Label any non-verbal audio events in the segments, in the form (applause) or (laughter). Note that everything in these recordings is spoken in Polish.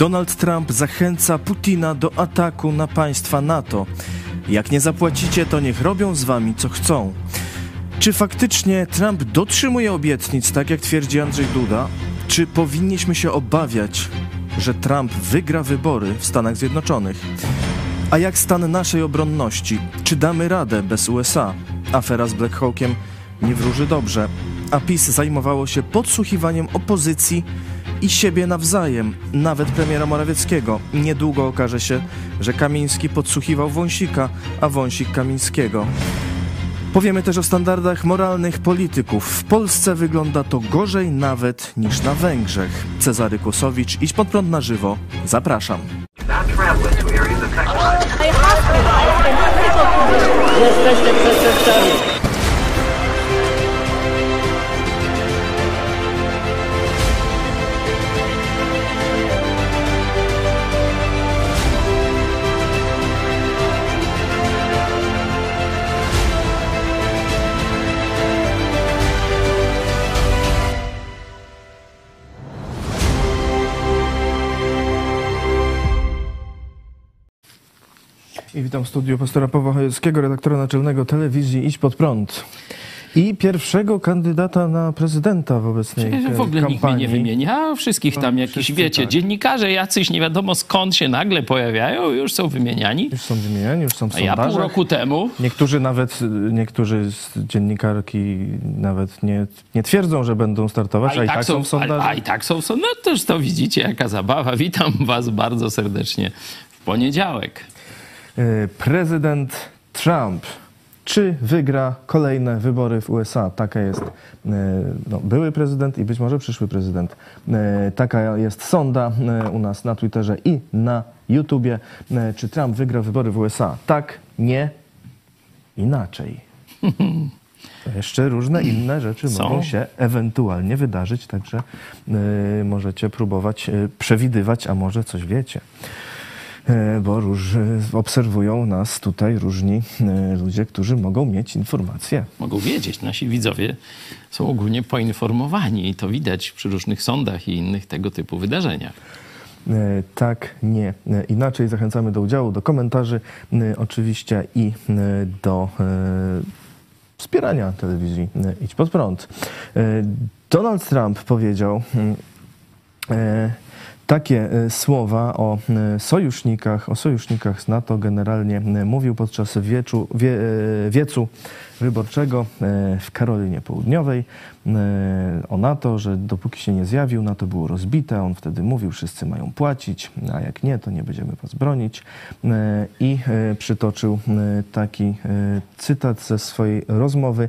Donald Trump zachęca Putina do ataku na państwa NATO. Jak nie zapłacicie, to niech robią z wami co chcą. Czy faktycznie Trump dotrzymuje obietnic, tak jak twierdzi Andrzej Duda? Czy powinniśmy się obawiać, że Trump wygra wybory w Stanach Zjednoczonych? A jak stan naszej obronności? Czy damy radę bez USA? Afera z Black Hawkiem nie wróży dobrze, a PiS zajmowało się podsłuchiwaniem opozycji i siebie nawzajem, nawet premiera Morawieckiego. Niedługo okaże się, że Kamiński podsłuchiwał Wąsika, a Wąsik Kamińskiego. Powiemy też o standardach moralnych polityków. W Polsce wygląda to gorzej nawet niż na Węgrzech. Cezary Kłosowicz, idź pod prąd na żywo. Zapraszam. Jesteście przestępcami. I witam w studiu pastora Pawła Chojeckiego, redaktora naczelnego telewizji Idź Pod Prąd. I pierwszego kandydata na prezydenta w obecnej Przecież w ogóle kampanii. nikt mnie nie wymienia. Wszystkich tam No, jakiś, wszyscy wiecie, tak. dziennikarze jacyś nie wiadomo skąd się nagle pojawiają, już są wymieniani. Już są wymieniani, już są w A ja pół sondażach. roku temu Niektórzy nawet, niektórzy z dziennikarki nawet nie, nie twierdzą, że będą startować, a i, tak, są w a, sondażach. a i tak są w sondażach. No toż to widzicie, jaka zabawa. Witam was bardzo serdecznie w poniedziałek. Y, Prezydent Trump. Czy wygra kolejne wybory w USA? Taka jest y, no, były prezydent i być może przyszły prezydent. Y, Taka jest sonda u nas na Twitterze i na YouTubie. Czy Trump wygra wybory w USA? Tak, nie, inaczej. (laughs) Jeszcze różne inne rzeczy Są. mogą się ewentualnie wydarzyć, także możecie próbować przewidywać, a może coś wiecie. E, bo róż, e, obserwują nas tutaj różni e, ludzie, którzy mogą mieć informacje. Mogą wiedzieć, nasi widzowie są ogólnie poinformowani i to widać przy różnych sądach i innych tego typu wydarzeniach. Tak, nie. Inaczej zachęcamy do udziału, do komentarzy oczywiście i do wspierania telewizji Idź Pod Prąd. Donald Trump powiedział mm, takie e, słowa o e, sojusznikach, o sojusznikach z NATO generalnie e, mówił podczas wieczu, wie, wiecu wyborczego w Karolinie Południowej o NATO, że dopóki się nie zjawił, NATO było rozbite. On wtedy mówił, wszyscy mają płacić, a jak nie, to nie będziemy was bronić. I przytoczył taki cytat ze swojej rozmowy.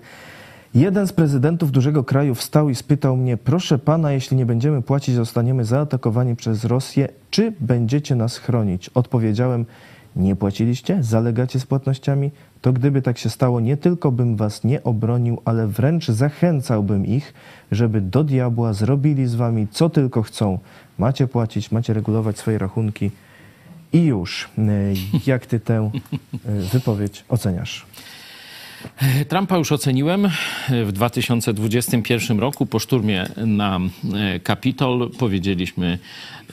Jeden z prezydentów dużego kraju wstał i spytał mnie: Proszę pana, jeśli nie będziemy płacić, zostaniemy zaatakowani przez Rosję, czy będziecie nas chronić? Odpowiedziałem: Nie płaciliście? Zalegacie z płatnościami? To gdyby tak się stało, nie tylko bym was nie obronił, ale wręcz zachęcałbym ich, żeby do diabła zrobili z wami co tylko chcą. Macie płacić, macie regulować swoje rachunki. I już. E, Jak ty tę e, wypowiedź oceniasz? Trumpa już oceniłem w 2021 roku po szturmie na e, Kapitol. Powiedzieliśmy,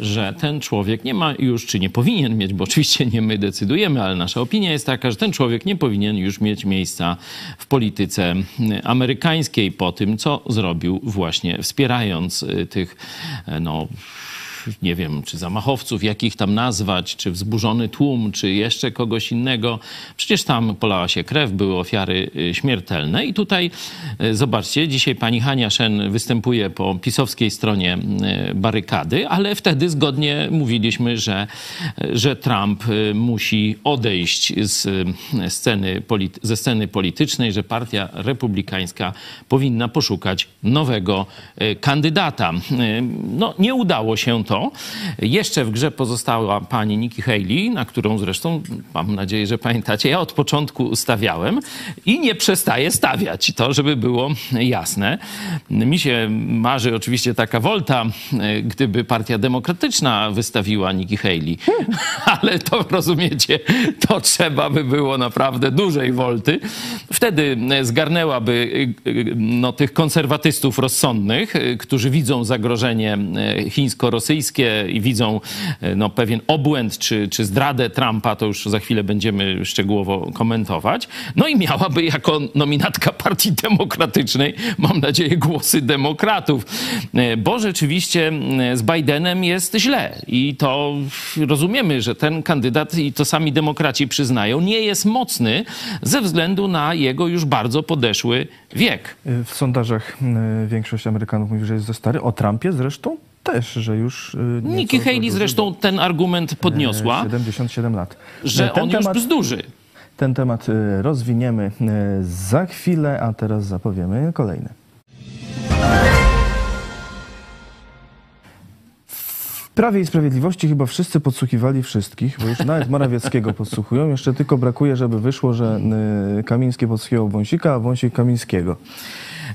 że ten człowiek nie ma już, czy nie powinien mieć, bo oczywiście nie my decydujemy, ale nasza opinia jest taka, że ten człowiek nie powinien już mieć miejsca w polityce amerykańskiej po tym, co zrobił właśnie wspierając e, tych, e, no, nie wiem, czy zamachowców, jak ich tam nazwać, czy wzburzony tłum, czy jeszcze kogoś innego. Przecież tam polała się krew, były ofiary y, śmiertelne. I tutaj y, zobaczcie, dzisiaj pani Hania Szen występuje po pisowskiej stronie y, barykady, ale wtedy zgodnie mówiliśmy, że, że Trump musi odejść z sceny, ze sceny politycznej, że partia republikańska powinna poszukać nowego kandydata. No, nie udało się to. Jeszcze w grze pozostała pani Nikki Haley, na którą zresztą mam nadzieję, że pamiętacie, ja od początku stawiałem i nie przestaję stawiać. To, żeby było jasne. Mi się marzy oczywiście taka wolta, gdyby Partia Demokratyczna wystawiła Nikki Haley. (laughs) Ale to rozumiecie, to trzeba by było naprawdę dużej wolty. Wtedy zgarnęłaby no, tych konserwatystów rozsądnych, którzy widzą zagrożenie e, chińsko-rosyjskie rosyjskie i widzą e, no, pewien obłęd czy, czy zdradę Trumpa, to już za chwilę będziemy szczegółowo komentować. No i miałaby jako nominatka Partii Demokratycznej, mam nadzieję, głosy demokratów, e, bo rzeczywiście z Bidenem jest źle i to rozumiemy, że ten kandydat i to sami demokraci przyznają, nie jest mocny ze względu na jego już bardzo podeszły wiek. W sondażach większość Amerykanów mówi, że jest za stary. O Trumpie zresztą też, że już... y, Nikki Haley zresztą ten argument bo, podniosła, y, 77 lat. że Ten on już temat- bzdurzy. Ten temat y, rozwiniemy y, za chwilę, a teraz zapowiemy kolejny. W Prawie i Sprawiedliwości chyba wszyscy podsłuchiwali wszystkich, bo już nawet Morawieckiego (laughs) podsłuchują. Jeszcze tylko brakuje, żeby wyszło, że Kamiński podsłuchiwał Wąsika, a Wąsik Kamińskiego.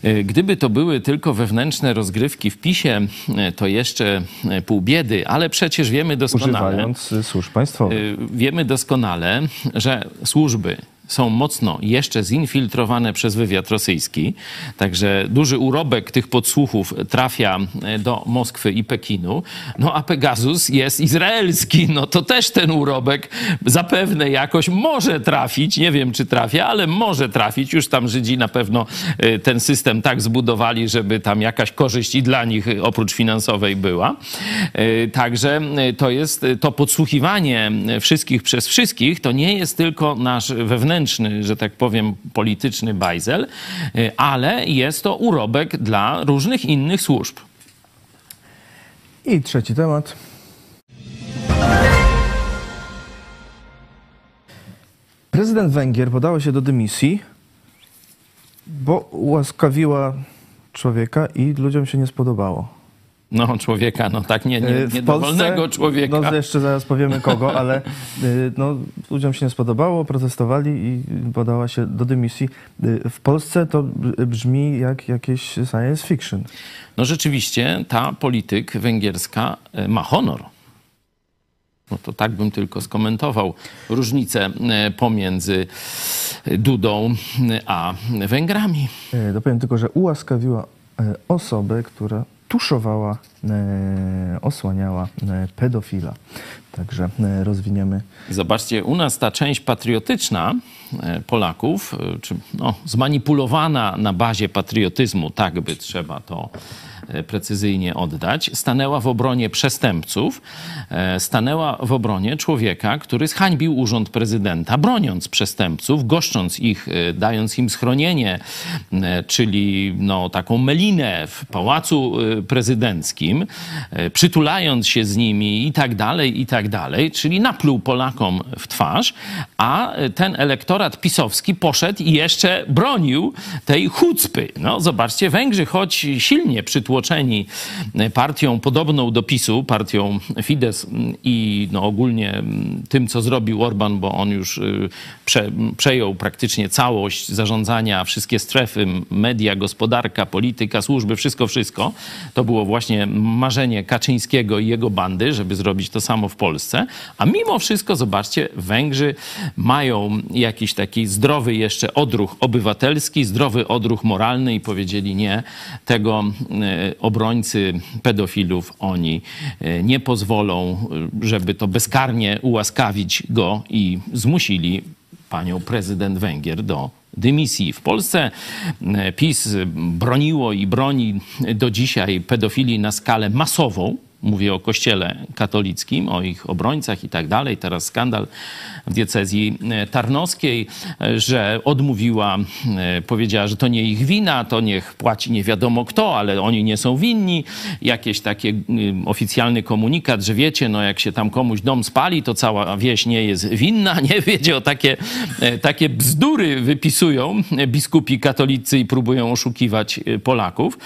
Y, Gdyby to były tylko wewnętrzne rozgrywki w PiSie, y, to jeszcze y, pół biedy, ale przecież wiemy doskonale, Używając służb państwowych. wiemy doskonale, że służby są mocno jeszcze zinfiltrowane przez wywiad rosyjski, także duży urobek tych podsłuchów trafia y, do Moskwy i Pekinu, no a Pegasus jest izraelski, no to też ten urobek zapewne jakoś może trafić, nie wiem czy trafia, ale może trafić, już tam Żydzi na pewno y, ten system tak zbudowali, żeby tam jakaś korzyść i dla nich y, oprócz finansowej była. Także to jest to podsłuchiwanie wszystkich przez wszystkich, to nie jest tylko nasz wewnętrzny, że tak powiem, polityczny bajzel, y, ale jest to urobek dla różnych innych służb. I trzeci temat. Prezydent Węgier podała się do dymisji, bo ułaskawiła człowieka i ludziom się nie spodobało. No, człowieka, no tak, nie, nie, w niedowolnego człowieka. No jeszcze zaraz powiemy kogo, ale y, no, ludziom się nie spodobało, protestowali i podała się do dymisji. Y, W Polsce to brzmi jak jakieś science fiction. No rzeczywiście ta polityk węgierska ma honor. No to tak bym tylko skomentował różnicę pomiędzy Dudą a Węgrami. Y, Dopowiem tylko, że ułaskawiła y, osobę, która tuszowała, y, osłaniała y, pedofila. Także y, rozwiniemy Zobaczcie, u nas ta część patriotyczna e, Polaków, e, czy no, zmanipulowana na bazie patriotyzmu, tak by trzeba to e, precyzyjnie oddać, stanęła w obronie przestępców, e, stanęła w obronie człowieka, który zhańbił urząd prezydenta, broniąc przestępców, goszcząc ich, e, dając im schronienie, e, czyli no, taką melinę w pałacu e, prezydenckim, e, przytulając się z nimi i tak dalej, i tak dalej, czyli napluł Polakom w twarz, a ten elektorat pisowski poszedł i jeszcze bronił tej chucpy. No zobaczcie, Węgrzy, choć silnie przytłoczeni partią podobną do PiSu, partią Fidesz i no, ogólnie tym, co zrobił Orban, bo on już y, prze, przejął praktycznie całość zarządzania, wszystkie strefy, media, gospodarka, polityka, służby, wszystko, wszystko. To było właśnie marzenie Kaczyńskiego i jego bandy, żeby zrobić to samo w Polsce. A mimo wszystko, zobaczcie, Węgrzy mają jakiś taki zdrowy jeszcze odruch obywatelski, zdrowy odruch moralny i powiedzieli nie, tego e, obrońcy pedofilów oni e, nie pozwolą, e, żeby to bezkarnie ułaskawić go i zmusili panią prezydent Węgier do dymisji. W Polsce e, PiS broniło i broni do dzisiaj pedofilii na skalę masową. Mówię o kościele katolickim, o ich obrońcach i tak dalej. Teraz skandal w diecezji e, tarnowskiej, e, że odmówiła, e, powiedziała, że to nie ich wina, to niech płaci nie wiadomo kto, ale oni nie są winni. Jakieś takie oficjalny komunikat, że wiecie, no jak się tam komuś dom spali, to cała wieś nie jest winna. (laughs) Nie wiecie, o takie, takie bzdury wypisują biskupi katolicy i próbują oszukiwać Polaków.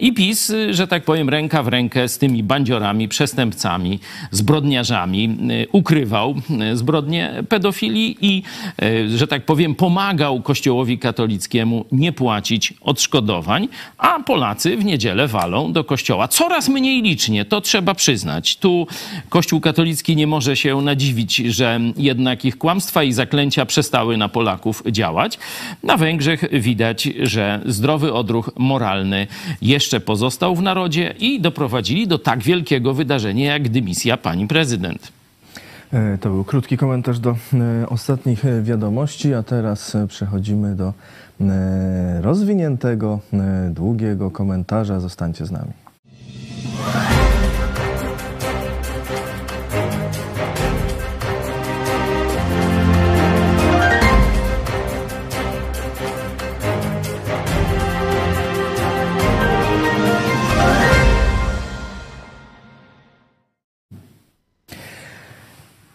I PiS, że tak powiem, ręka w rękę z tymi bandziorami, przestępcami, zbrodniarzami e, ukrywał e, zbrodnie pedofilii i, e, że tak powiem, pomagał Kościołowi katolickiemu nie płacić odszkodowań, a Polacy w niedzielę walą do kościoła. Coraz mniej licznie, to trzeba przyznać. Tu Kościół katolicki nie może się nadziwić, że jednak ich kłamstwa i zaklęcia przestały na Polaków działać. Na Węgrzech widać, że zdrowy odruch moralny jeszcze pozostał w narodzie i doprowadzili do tak wielkiego wielkiego wydarzenia jak dymisja pani prezydent. E, To był krótki komentarz do e, ostatnich e, wiadomości, a teraz przechodzimy do rozwiniętego, długiego komentarza. Zostańcie z nami.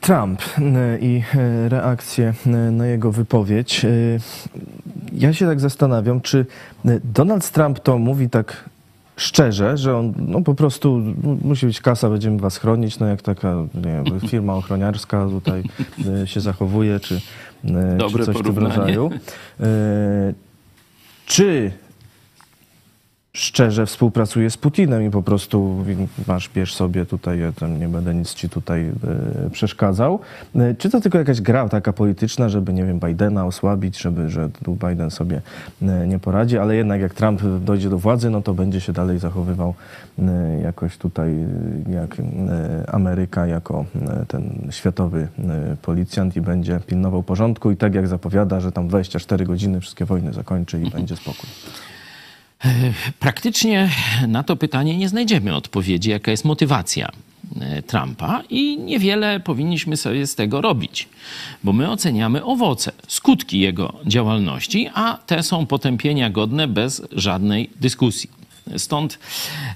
Trump i e, reakcje e, na jego wypowiedź. E, Ja się tak zastanawiam, czy e, Donald Trump to mówi tak szczerze, że on no, po prostu mu- musi być kasa, będziemy was chronić, no jak taka nie wiem, (laughs) firma ochroniarska tutaj się zachowuje, czy, Dobre czy coś w tym porównanie. rodzaju. Czy szczerze współpracuje z Putinem i po prostu masz, bierz sobie tutaj, ja tam nie będę nic ci tutaj e, przeszkadzał. E, czy to tylko jakaś gra taka polityczna, żeby, nie wiem, Bidena osłabić, żeby, że Biden sobie e, nie poradzi, ale jednak jak Trump dojdzie do władzy, no to będzie się dalej zachowywał jakoś tutaj jak Ameryka, jako ten światowy policjant i będzie pilnował porządku i tak jak zapowiada, że tam 24 godziny wszystkie wojny zakończy i będzie spokój. Praktycznie na to pytanie nie znajdziemy odpowiedzi, jaka jest motywacja e, Trumpa i niewiele powinniśmy sobie z tego robić, bo my oceniamy owoce, skutki jego działalności, a te są potępienia godne bez żadnej dyskusji. Stąd,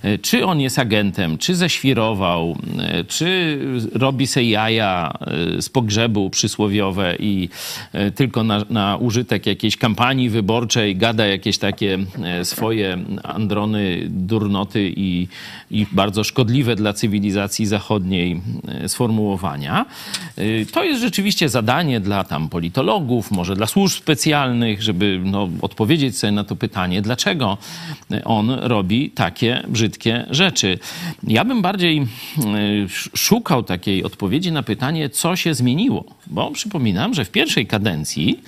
e, czy on jest agentem, czy ześwirował, e, czy robi se jaja e, z pogrzebu przysłowiowe i tylko na, na użytek jakiejś kampanii wyborczej gada jakieś takie swoje androny, durnoty i, i bardzo szkodliwe dla cywilizacji zachodniej sformułowania. To jest rzeczywiście zadanie dla tam politologów, może dla służb specjalnych, żeby no, odpowiedzieć sobie na to pytanie, dlaczego on robi takie brzydkie rzeczy. Ja bym bardziej e, sz- szukał takiej odpowiedzi na pytanie, co się zmieniło. Bo przypominam, że w pierwszej kadencji,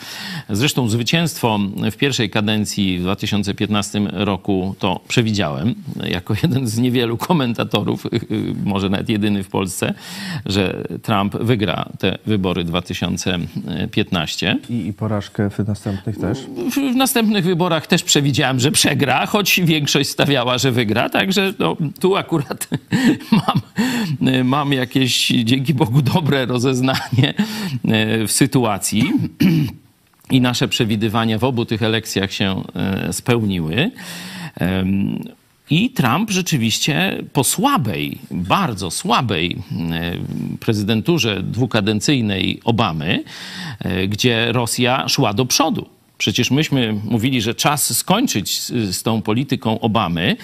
zresztą zwycięstwo w pierwszej kadencji w 2015 roku to przewidziałem, jako jeden z niewielu komentatorów, (laughs) może nawet jedyny w Polsce, że Trump wygra te wybory 2015. I, i porażkę w następnych też. W następnych wyborach też przewidziałem, że przegra, choć większość stawiała, że wygra. Także no, tu akurat (laughs) mam, mam jakieś, dzięki Bogu, dobre rozeznanie e, w sytuacji. I nasze przewidywania w obu tych elekcjach się e, spełniły. I Trump rzeczywiście po słabej, bardzo słabej e, prezydenturze dwukadencyjnej Obamy, gdzie Rosja szła do przodu. Przecież myśmy mówili, że czas skończyć z, tą polityką Obamy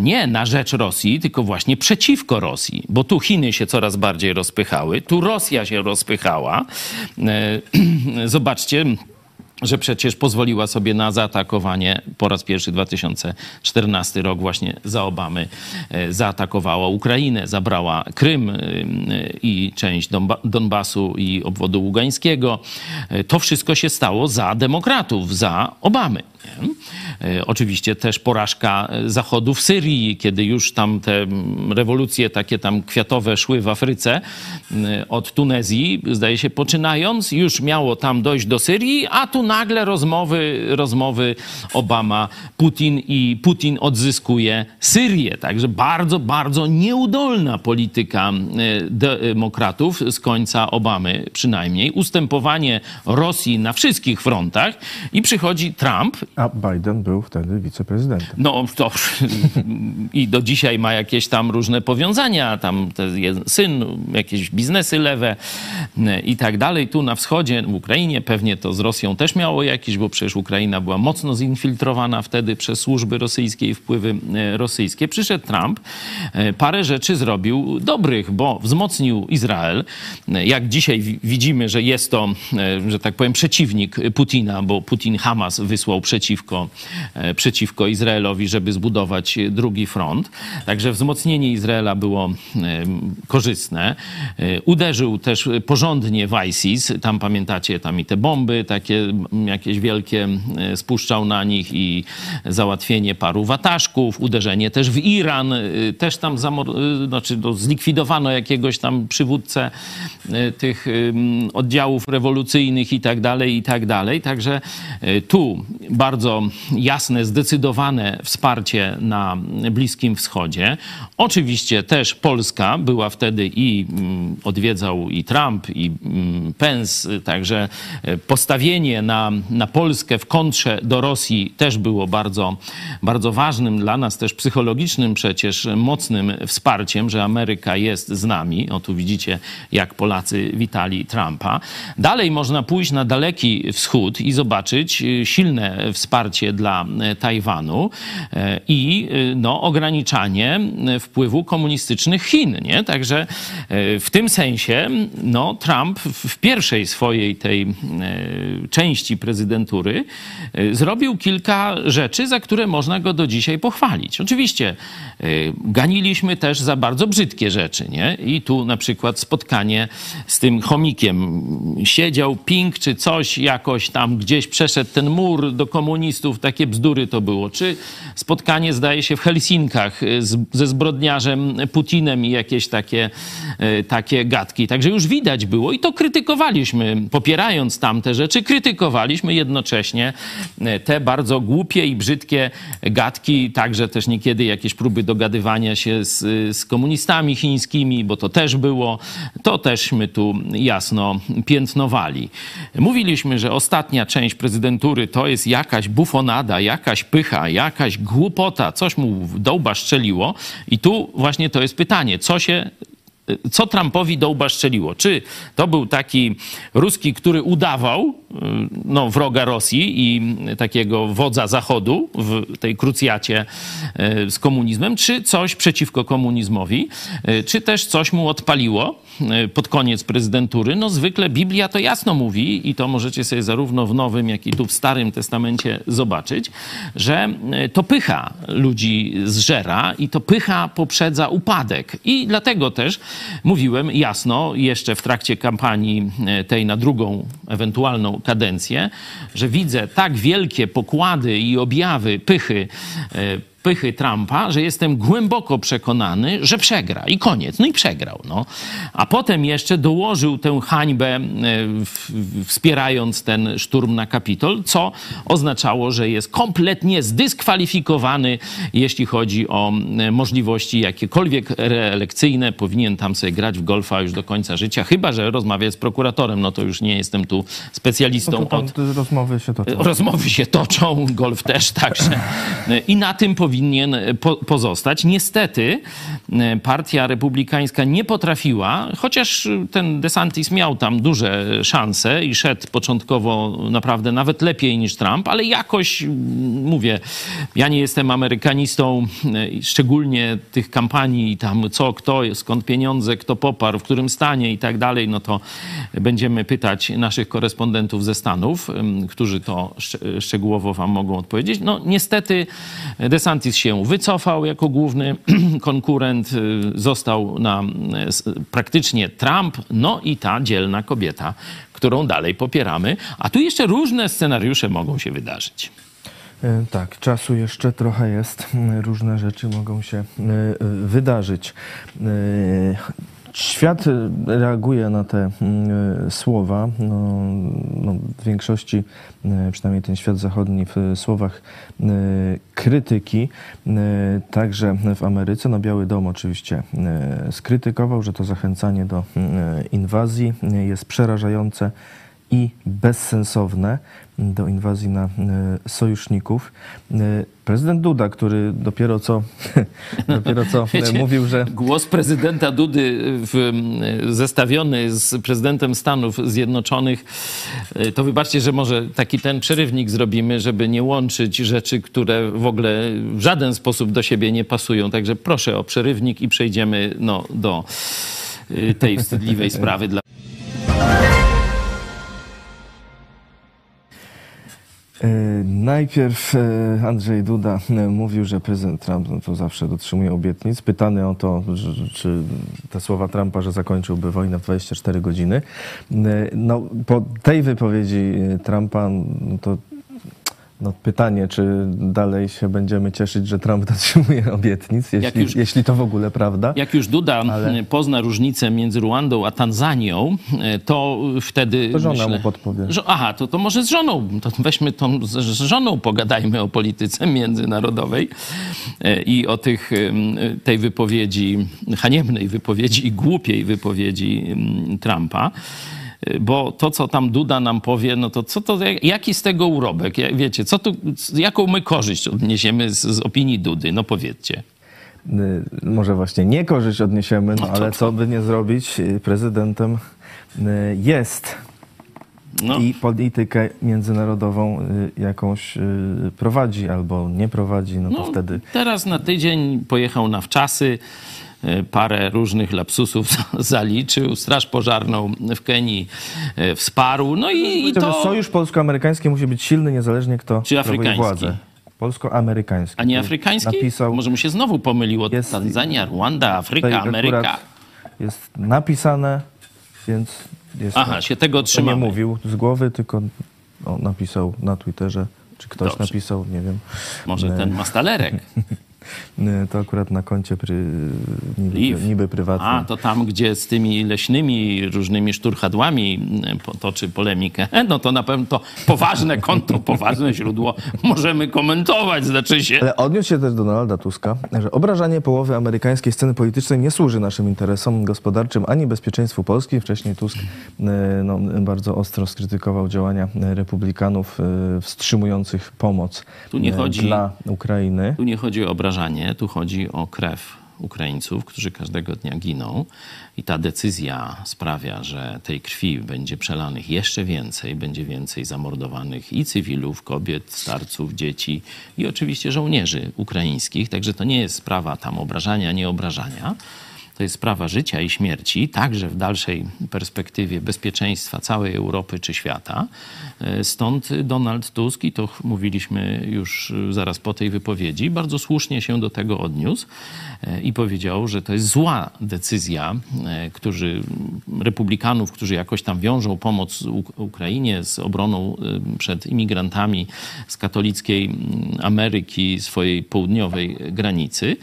nie na rzecz Rosji, tylko właśnie przeciwko Rosji, bo tu Chiny się coraz bardziej rozpychały, tu Rosja się rozpychała. E, (clears throat) Zobaczcie, że przecież pozwoliła sobie na zaatakowanie po raz pierwszy 2014 rok właśnie za Obamy e, zaatakowała Ukrainę, zabrała Krym e, i część Donba- Donbasu i obwodu ługańskiego. E, To wszystko się stało za demokratów, za Obamy. E, Oczywiście też porażka e, Zachodu w Syrii, kiedy już tam te rewolucje takie tam kwiatowe szły w Afryce e, od Tunezji, zdaje się poczynając, już miało tam dojść do Syrii, a tu nagle rozmowy, rozmowy Obama, Putin i Putin odzyskuje Syrię. Także bardzo, bardzo nieudolna polityka demokratów z końca Obamy przynajmniej. Ustępowanie Rosji na wszystkich frontach i przychodzi Trump A Biden był wtedy wiceprezydentem. no to (laughs) i do dzisiaj ma jakieś tam różne powiązania, tam syn, jakieś biznesy lewe i tak dalej. Tu na wschodzie, w Ukrainie, pewnie to z Rosją też miało jakieś, bo przecież Ukraina była mocno zinfiltrowana wtedy przez służby rosyjskie i wpływy e, rosyjskie. Przyszedł Trump, e, parę rzeczy zrobił dobrych, bo wzmocnił Izrael. Jak dzisiaj wi- widzimy, że jest to, e, że tak powiem, przeciwnik Putina, bo Putin Hamas wysłał przeciwnik przeciwko, e, przeciwko Izraelowi, żeby zbudować drugi front. Także wzmocnienie Izraela było e, korzystne. E, uderzył też porządnie w ISIS. Tam pamiętacie, tam i te bomby takie jakieś wielkie spuszczał na nich i załatwienie paru wataszków, uderzenie też w Iran, też tam zamor- znaczy, no, zlikwidowano jakiegoś tam przywódcę tych oddziałów rewolucyjnych i tak dalej, i tak dalej. Także tu bardzo jasne, zdecydowane wsparcie na Bliskim Wschodzie. Oczywiście też Polska była wtedy i mm, odwiedzał i Trump, i mm, Pence, także e, postawienie na, na Polskę w kontrze do Rosji też było bardzo, bardzo ważnym dla nas, też psychologicznym przecież mocnym wsparciem, że Ameryka jest z nami. O tu widzicie, jak Polacy witali Trumpa. Dalej można pójść na Daleki Wschód i zobaczyć e, silne wsparcie dla e, Tajwanu i no, ograniczanie wpływu komunistycznych Chin. Nie? Także e, w tym sensie no, Trump w pierwszej swojej tej e, części prezydentury e, zrobił kilka rzeczy, za które można go do dzisiaj pochwalić. Oczywiście ganiliśmy też za bardzo brzydkie rzeczy. Nie? I tu na przykład spotkanie z tym chomikiem. Siedział Pink czy coś jakoś tam gdzieś przeszedł ten mur do komunistów. Takie bzdury to było. Czy spotkanie zdaje się w Helsinkach z, ze zbrodniarzem Putinem i jakieś takie, e, takie gadki. Także już widać było i to krytykowaliśmy, popierając tamte rzeczy, krytykowaliśmy jednocześnie e, te bardzo głupie i brzydkie gadki, także też niekiedy jakieś próby dogadywania się z, z komunistami chińskimi, bo to też było, to teżśmy tu jasno piętnowali. Mówiliśmy, że ostatnia część prezydentury to jest jakaś bufonada, jakaś pycha, jakaś głupota, coś mu dołba szczeliło i tu właśnie to jest pytanie, co się co Trumpowi do łba? Czy to był taki Ruski, który udawał y, no, wroga Rosji i takiego wodza Zachodu w tej krucjacie y, z komunizmem, czy coś przeciwko komunizmowi, y, czy też coś mu odpaliło pod koniec prezydentury? No zwykle Biblia to jasno mówi i to możecie sobie zarówno w Nowym, jak i tu w Starym Testamencie zobaczyć, że to pycha ludzi zżera i to pycha poprzedza upadek. I dlatego też Mówiłem jasno jeszcze w trakcie kampanii e, tej na drugą ewentualną kadencję, że widzę tak wielkie pokłady i objawy pychy e, pychy Trumpa, że jestem głęboko przekonany, że przegra i koniec. No i przegrał. No. A potem jeszcze dołożył tę hańbę, e, wspierając ten szturm na Kapitol, co oznaczało, że jest kompletnie zdyskwalifikowany, jeśli chodzi o e, możliwości jakiekolwiek reelekcyjne. Powinien tam sobie grać w golfa już do końca życia, chyba że rozmawia z prokuratorem. No to już nie jestem tu specjalistą no od... Rozmowy się toczą. Rozmowy się toczą, golf też także. (laughs) I na tym powinien powinien e, po, pozostać. Niestety e, partia republikańska nie potrafiła, chociaż ten DeSantis miał tam duże szanse i szedł początkowo naprawdę nawet lepiej niż Trump, ale jakoś, mówię, ja nie jestem amerykanistą, e, szczególnie tych kampanii tam co, kto, skąd pieniądze, kto poparł, w którym stanie i tak dalej, no to będziemy pytać naszych korespondentów ze Stanów, którzy to szczegółowo wam mogą odpowiedzieć. No niestety DeSantis DeSantis się wycofał jako główny (clears throat) konkurent, y, został na y, praktycznie Trump, no i ta dzielna kobieta, którą dalej popieramy. A tu jeszcze różne scenariusze mogą się wydarzyć. E, tak, czasu jeszcze trochę jest. Różne rzeczy mogą się e, wydarzyć. Świat reaguje na te mm, słowa. No, no, w większości, e, przynajmniej ten świat zachodni, w słowach krytyki. Także w Ameryce, no Biały Dom oczywiście skrytykował, że to zachęcanie do inwazji jest przerażające i bezsensowne do inwazji na sojuszników. Prezydent Duda, który dopiero co, (laughs) dopiero co Wiecie, mówił, że... Głos prezydenta Dudy w, zestawiony z prezydentem Stanów Zjednoczonych, e, to wybaczcie, że może taki ten przerywnik zrobimy, żeby nie łączyć rzeczy, które w ogóle w żaden sposób do siebie nie pasują. Także proszę o przerywnik i przejdziemy no, do e, tej wstydliwej sprawy dla... Najpierw e, Andrzej Duda e, mówił, że prezydent Trump no to zawsze dotrzymuje obietnic. Pytany o to, czy te słowa Trumpa, że zakończyłby wojnę w 24 godziny. E, No, po tej wypowiedzi e, Trumpa, no to no, pytanie, czy dalej się będziemy cieszyć, że Trump (laughs) dotrzymuje obietnic, jeśli, już- jeśli to w ogóle prawda. Jak już Duda Ale- pozna różnicę między Ruandą a Tanzanią, e, to wtedy. To żona myślę, mu podpowie. Że, aha, to, to może z żoną. To weźmy tą z, żoną, pogadajmy o polityce (laughs) międzynarodowej e, i o tych, em, tej wypowiedzi, haniebnej wypowiedzi i głupiej wypowiedzi Trumpa. Bo to, co tam Duda nam powie, no to co to, jaki z tego urobek? Wiecie, co tu, jaką my korzyść odniesiemy z, z opinii Dudy? No powiedzcie. Y, może właśnie nie korzyść odniesiemy, no, No to- ale co by nie zrobić, y, prezydentem y, jest No. i politykę międzynarodową jakąś prowadzi albo nie prowadzi, no to No, wtedy Teraz na tydzień pojechał na wczasy, parę różnych lapsusów (laughs) zaliczył, straż pożarną w Kenii e, wsparł, no i, i to, sojusz polsko-amerykański musi być silny, niezależnie kto Czy afrykański? władzę. Polsko-amerykański. A nie afrykański? Napisał, Może mu się znowu pomyliło. Jest- Tanzania, Rwanda, Afryka, Ameryka. Jest napisane, więc jest Aha, się tego to nie mówił z głowy, tylko o, napisał na Twitterze, czy ktoś Dobrze. napisał, nie wiem. Może Nie. ten mastalerek. (laughs) Y, To akurat na koncie pry, niby, niby prywatnym. A, to tam, gdzie z tymi leśnymi różnymi szturchadłami po- toczy polemikę, (laughs) no to na pewno to poważne konto, (laughs) poważne źródło możemy komentować. Znaczy się, Ale odniósł się też do Donalda Tuska, że obrażanie połowy amerykańskiej sceny politycznej nie służy naszym interesom gospodarczym ani bezpieczeństwu Polski. Wcześniej Tusk e, no, bardzo ostro skrytykował działania republikanów wstrzymujących pomoc Tu nie chodzi- dla Ukrainy. Tu nie chodzi o obrażanie, tu chodzi o krew Ukraińców, którzy każdego dnia giną. I ta decyzja sprawia, że tej krwi będzie przelanych jeszcze więcej, będzie więcej zamordowanych i cywilów, kobiet, starców, dzieci i oczywiście żołnierzy ukraińskich. Także to nie jest sprawa tam obrażania, nieobrażania. To jest sprawa życia i śmierci, także w dalszej perspektywie bezpieczeństwa całej Europy czy świata. E, Stąd Donald Tusk, i to mówiliśmy już e, zaraz po tej wypowiedzi, bardzo słusznie się do tego odniósł e, i powiedział, że to jest zła decyzja, którzy, republikanów, którzy jakoś tam wiążą pomoc Uk- Ukrainie z obroną przed imigrantami z katolickiej mm, Ameryki, swojej południowej granicy,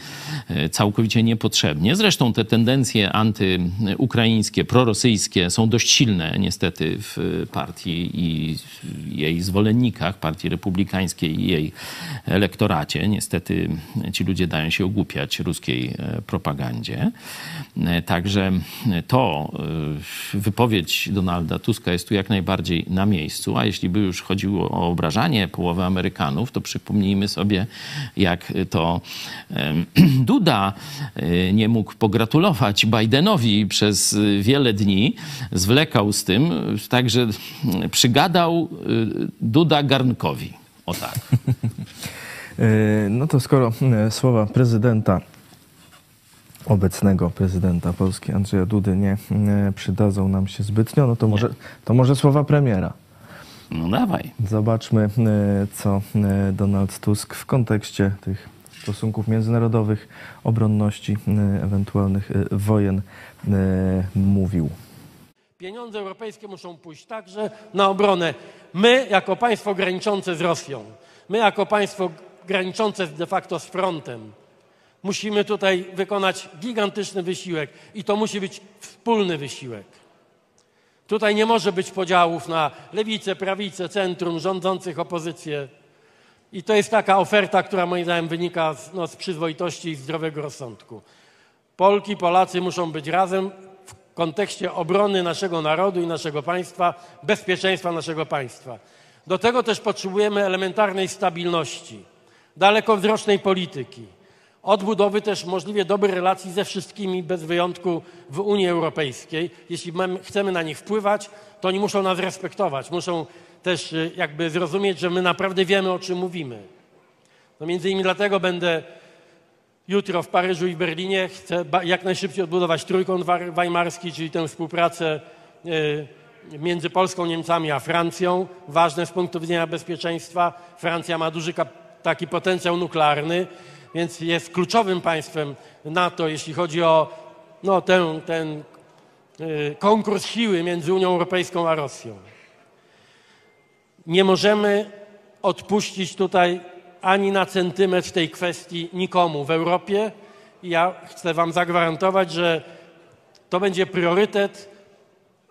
całkowicie niepotrzebnie. Zresztą te tendencje antyukraińskie, prorosyjskie są dość silne niestety w partii i jej zwolennikach, partii republikańskiej i jej elektoracie. Niestety ci ludzie dają się ogłupiać ruskiej e, propagandzie. E, Także to e, wypowiedź Donalda Tuska jest tu jak najbardziej na miejscu, a jeśli by już chodziło o obrażanie połowy Amerykanów, to przypomnijmy sobie, jak to (clears throat) Duda nie mógł pogratulować Bidenowi przez wiele dni, zwlekał z tym, także przygadał e, Duda Garnkowi. O tak. (laughs) E, No to skoro e, słowa prezydenta, obecnego prezydenta Polski Andrzeja Dudy nie e, przydadzą nam się zbytnio, no to może, to może słowa premiera. No dawaj. Zobaczmy, co Donald Tusk w kontekście tych stosunków międzynarodowych, obronności, e, ewentualnych e, wojen e, mówił. Pieniądze europejskie muszą pójść także na obronę. My, jako państwo graniczące z Rosją, my, jako państwo graniczące de facto z frontem, musimy tutaj wykonać gigantyczny wysiłek i to musi być wspólny wysiłek. Tutaj nie może być podziałów na lewicę, prawicę, centrum, rządzących, opozycję. I to jest taka oferta, która moim zdaniem wynika z, no, z przyzwoitości i zdrowego rozsądku. Polki, Polacy muszą być razem w kontekście obrony naszego narodu i naszego państwa, bezpieczeństwa naszego państwa. Do tego też potrzebujemy elementarnej stabilności, dalekowzrocznej polityki, odbudowy też możliwie dobrych relacji ze wszystkimi bez wyjątku w Unii Europejskiej. Jeśli chcemy na nich wpływać, to oni muszą nas respektować, muszą też y, jakby zrozumieć, że my naprawdę wiemy, o czym mówimy. No między innymi dlatego będę jutro w Paryżu i w Berlinie. Chcę jak najszybciej odbudować trójkąt weimarski, czyli tę współpracę y, między Polską, Niemcami a Francją, ważne z punktu widzenia bezpieczeństwa. Francja ma duży taki potencjał nuklearny, więc jest kluczowym państwem NATO, jeśli chodzi o no, ten, ten y, konkurs siły między Unią Europejską a Rosją. Nie możemy odpuścić tutaj ani na centymetr tej kwestii nikomu w Europie. Ja chcę Wam zagwarantować, że to będzie priorytet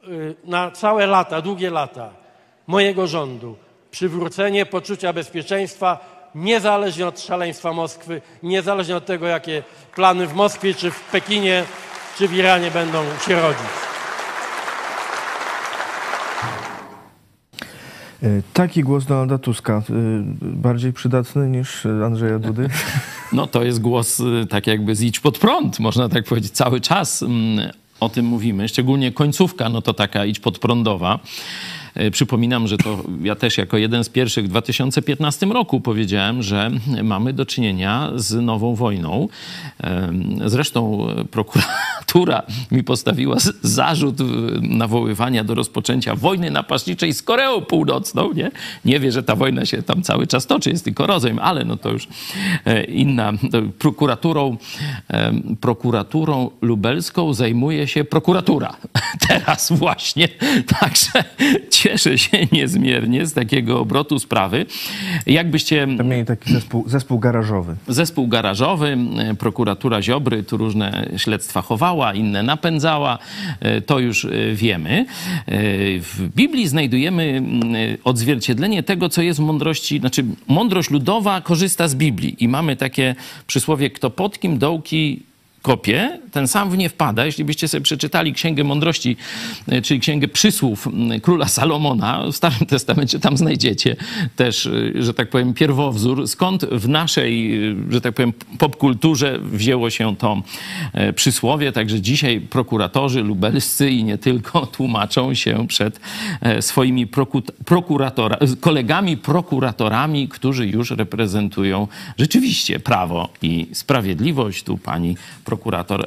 y, na całe lata, długie lata mojego rządu. Przywrócenie poczucia bezpieczeństwa, niezależnie od szaleństwa Moskwy, niezależnie od tego, jakie plany w Moskwie, czy w Pekinie, czy w Iranie będą się rodzić. Taki głos Donalda Tuska, e, bardziej przydatny niż e, Andrzeja Dudy. (laughs) No to jest głos y, tak jakby z idź pod prąd, można tak powiedzieć. Cały czas mm, o tym mówimy, szczególnie końcówka, no to taka idź podprądowa. Y, Przypominam, że to ja też jako jeden z pierwszych w 2015 roku powiedziałem, że mamy do czynienia z nową wojną. Zresztą e, prokuratura mi postawiła zarzut y, nawoływania do rozpoczęcia wojny napastniczej z Koreą Północną. Nie, nie wie, że ta wojna się tam cały czas toczy, jest tylko rozejm, ale no to już e, inna. Prokuraturą, prokuraturą lubelską zajmuje się prokuratura. (laughs) Teraz właśnie. Także cieszę się (laughs) niezmiernie z takiego obrotu sprawy. Jakbyście Tam mieli taki zespół, zespół garażowy. Zespół garażowy, e, prokuratura Ziobry tu różne śledztwa chowała, inne napędzała, e, to już e, wiemy. W Biblii znajdujemy odzwierciedlenie tego, co jest w mądrości, znaczy mądrość ludowa korzysta z Biblii i mamy takie przysłowie, kto pod kim dołki kopie, ten sam w nie wpada. Jeśli byście sobie przeczytali Księgę Mądrości, e, czyli Księgę Przysłów Króla Salomona, w Starym Testamencie tam znajdziecie też, e, że tak powiem, pierwowzór, skąd w naszej, e, że tak powiem, popkulturze wzięło się to przysłowie. Także dzisiaj prokuratorzy lubelscy i nie tylko (laughs) tłumaczą się przed swoimi proku- prokuratora, kolegami prokuratorami, którzy już reprezentują rzeczywiście prawo i sprawiedliwość. Tu pani